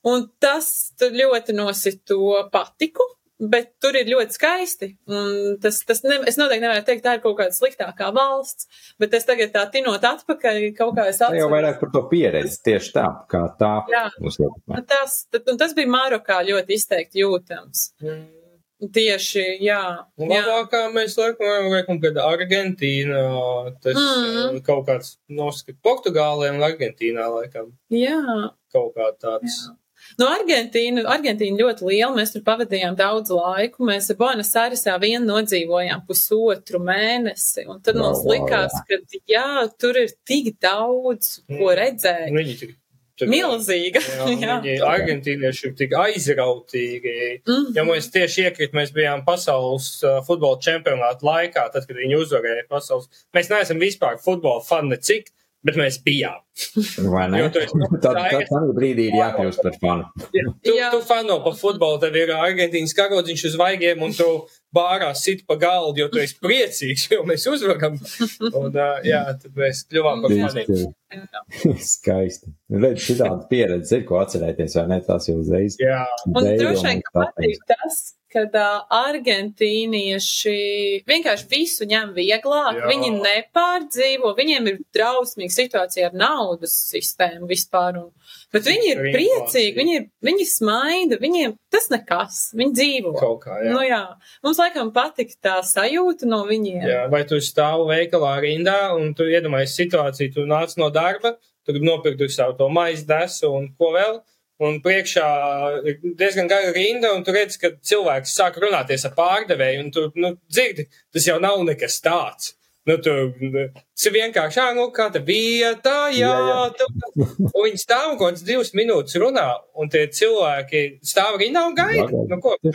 Un tas ļoti nosit to patiku, bet tur ir ļoti skaisti. Un tas, tas ne, es noteikti nevaru teikt, tā ir kaut kāda sliktākā valsts, bet es tagad tā tinot atpakaļ, kaut kā es tā jau atceros. vairāk par to pieredzi tieši tā, kā tā Jā. Tas, tas bija Marokā ļoti izteikti jūtams. Tieši, jā. Jā. labākā mēs laikam, laikam kad Argentīna, tas Mm. mm. kaut kāds noskat Portugālē un Argentīnā laikam jā. kaut kā tāds. Jā. No Argentīna, Argentīna ļoti liela, mēs tur pavadījām daudz laiku. Mēs Buenos Airesā vien nodzīvojām pusotru mēnesi, un tad Wow, mums likās, ka jā, tur ir tik daudz, ko Mm. redzēt. Viņi tik, tur, Milzīga. Jā, Jā. argentīnieši ir tik aizrautīgi. Mhm. Ja mēs tieši iekrit, mēs bijām pasaules uh, futbola čempionāta laikā, tad, kad viņi uzvarēja pasaules. Mēs neesam vispār futbola fani necik, bet mēs bijām. Vai ne? Tad, tādā brīdī ir jākļūst par fanu. Tu, Jā. tu fano par futbolu, tev ir Argentīnas karodziņš uz vaigiem, un tu bārā sit pa galdu, jo tu esi priecīgs, jo mēs uzvaram. Un, uh, jā, tad mēs kļuvām par faniem. Skaisti. Redz, šitāda pieredze ir, ko atcerēties, vai ne? Tas jau uzreiz. Jā, Un droši vien, ka patīk tas, kad uh, argentīnieši vienkārši visu ņem vieglāk, Jā. viņi nepārdzīvo, viņiem ir drausmīga situācija ar naudas sistēmu vispār, un, bet viņi ir Ar priecīgi, inflāciju. viņi ir, viņi smaida, viņiem tas nekas, viņi dzīvo. kaut kā, jā. Nu jā, mums laikam patika tā sajūta no viņiem. jā. Vai tu stāvi veikalā rindā, un tu iedomājies situāciju, tu nāc no darba, tu gribi nopirkt savu to maizi desu un ko vēl. Un priekšā ir diezgan gara rinda, un tu redz, ka cilvēks sāk runāties ar pārdevēju, un tu nu, dzirdi, tas jau nav nekas tāds. Nu, tu, tas ir vienkārši, ah, nu, kāda vieta, jā, Jā, jā. tu. Un viņi stāv un kaut kāds divas minūtes runā, un tie cilvēki stāv rindā un gaida. Nu, ko? Tā.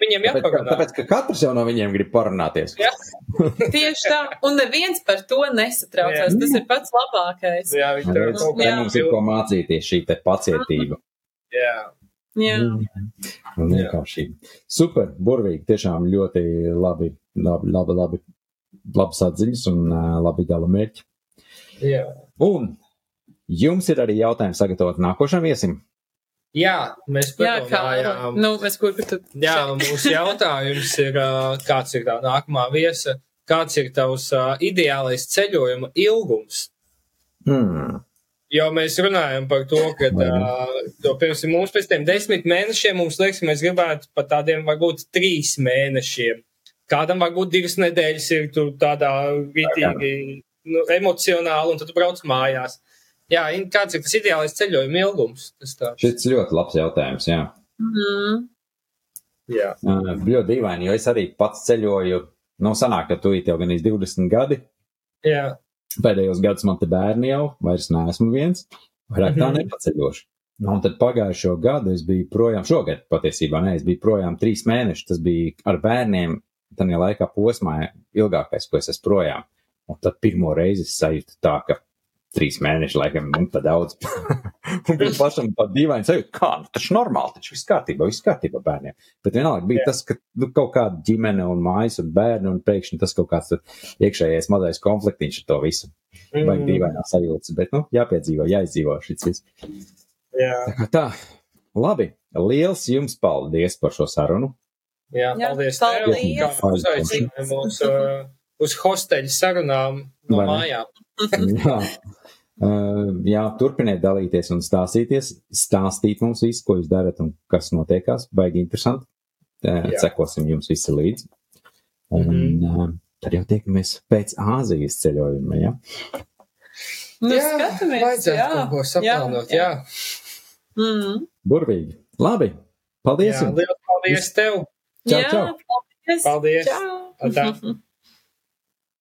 Viņiem Tāpēc, ka, jāparunā. tāpēc, ka katrs jau no viņiem grib parunāties. Jā, Tieši tā, un neviens par to nesatraucās. Tas ir pats labākais. jā, viņi tur kaut te Jā. mums ir ko mācīties, šī te pacietība Jā, Jā, vienkāršība. Super, burvīgi, tiešām ļoti labi, labi, labi, labi, labas atziņas un uh, labi gala mērķi. jā. Un jums ir arī jautājums sagatavot nākošam viesim. jā mēs padomājām. Nu, es kur tu. Jā, mūsu jautājums ir, kāds ir tā nākamā viesa, kāds ir tavs ā, ideālais ceļojuma ilgums? Hmm. Jo mēs runājam par to, ka, uh, to, piemēram, mums pēc tiem desmit mēnešiem, mums liekas, ka mēs gribētu pat tādiem varbūt trīs mēnešiem. Kādam varbūt divas nedēļas ir tur tādā vitīgi, nu, emocionāli, un tad tu brauc mājās. Jā, in- kāds ir tas ideālais ceļojuma ilgums? Šis ir ļoti labs jautājums, jā. Mm. Jā. Uh, ļoti dīvaini, jo es arī pats ceļoju, nu, sanāk, ka tu jau gan 20 gadi. Jā. Pēdējos gados man te bērni jau, vairs neesmu viens, vairāk tā Mhm. nepaceļošu. Nu, un tad pagājušo gadu es biju projām, šogad patiesībā ne, es biju projām trīs mēnešus. Tas bija ar bērniem, tad laikā posmā ilgākais, ko es esmu projām. Un tad pirmo reizi es sajūtu tā, ka trīs mēneši laikam nu, pa daudz. un bija pašam pat dīvaini sajūta, kā, nu, taču normāli, taču viss kārtībā, viss kārtībā bērniem. Bet vienalga bija Jā. tas, ka nu, kaut kāda ģimene un mājas un bērni un pēkšņi tas kaut kāds iekšējais mazais konfliktiņš ar to visu. Mm, dīvainā sajūtas, bet, nu, jāpiedzīvo, jāizdzīvo šis viss. jā. Tā tā, labi, liels jums paldies par šo sarunu. Jā, Jā, paldies. paldies. Uzaicināji mūs uh, uz hosteļu sarunām no mājām. jā. Uh, jā, turpiniet dalīties un stāstīties, stāstīt mums visu, ko jūs darat un kas notiekās. Baigi interesanti. Uh, Jā. sekosim jums visi līdzi. Un Mhm. uh, tad jau tiekamies pēc Āzijas ceļojuma, ja? Nu, jā, skatāmies. vajadzētu jā, kaut ko saplānot. Jā, Mm. Burvīgi. Labi, paldies jā. jums! liels paldies tev. Čau, jā čau. paldies. Paldies. Čau. Tā.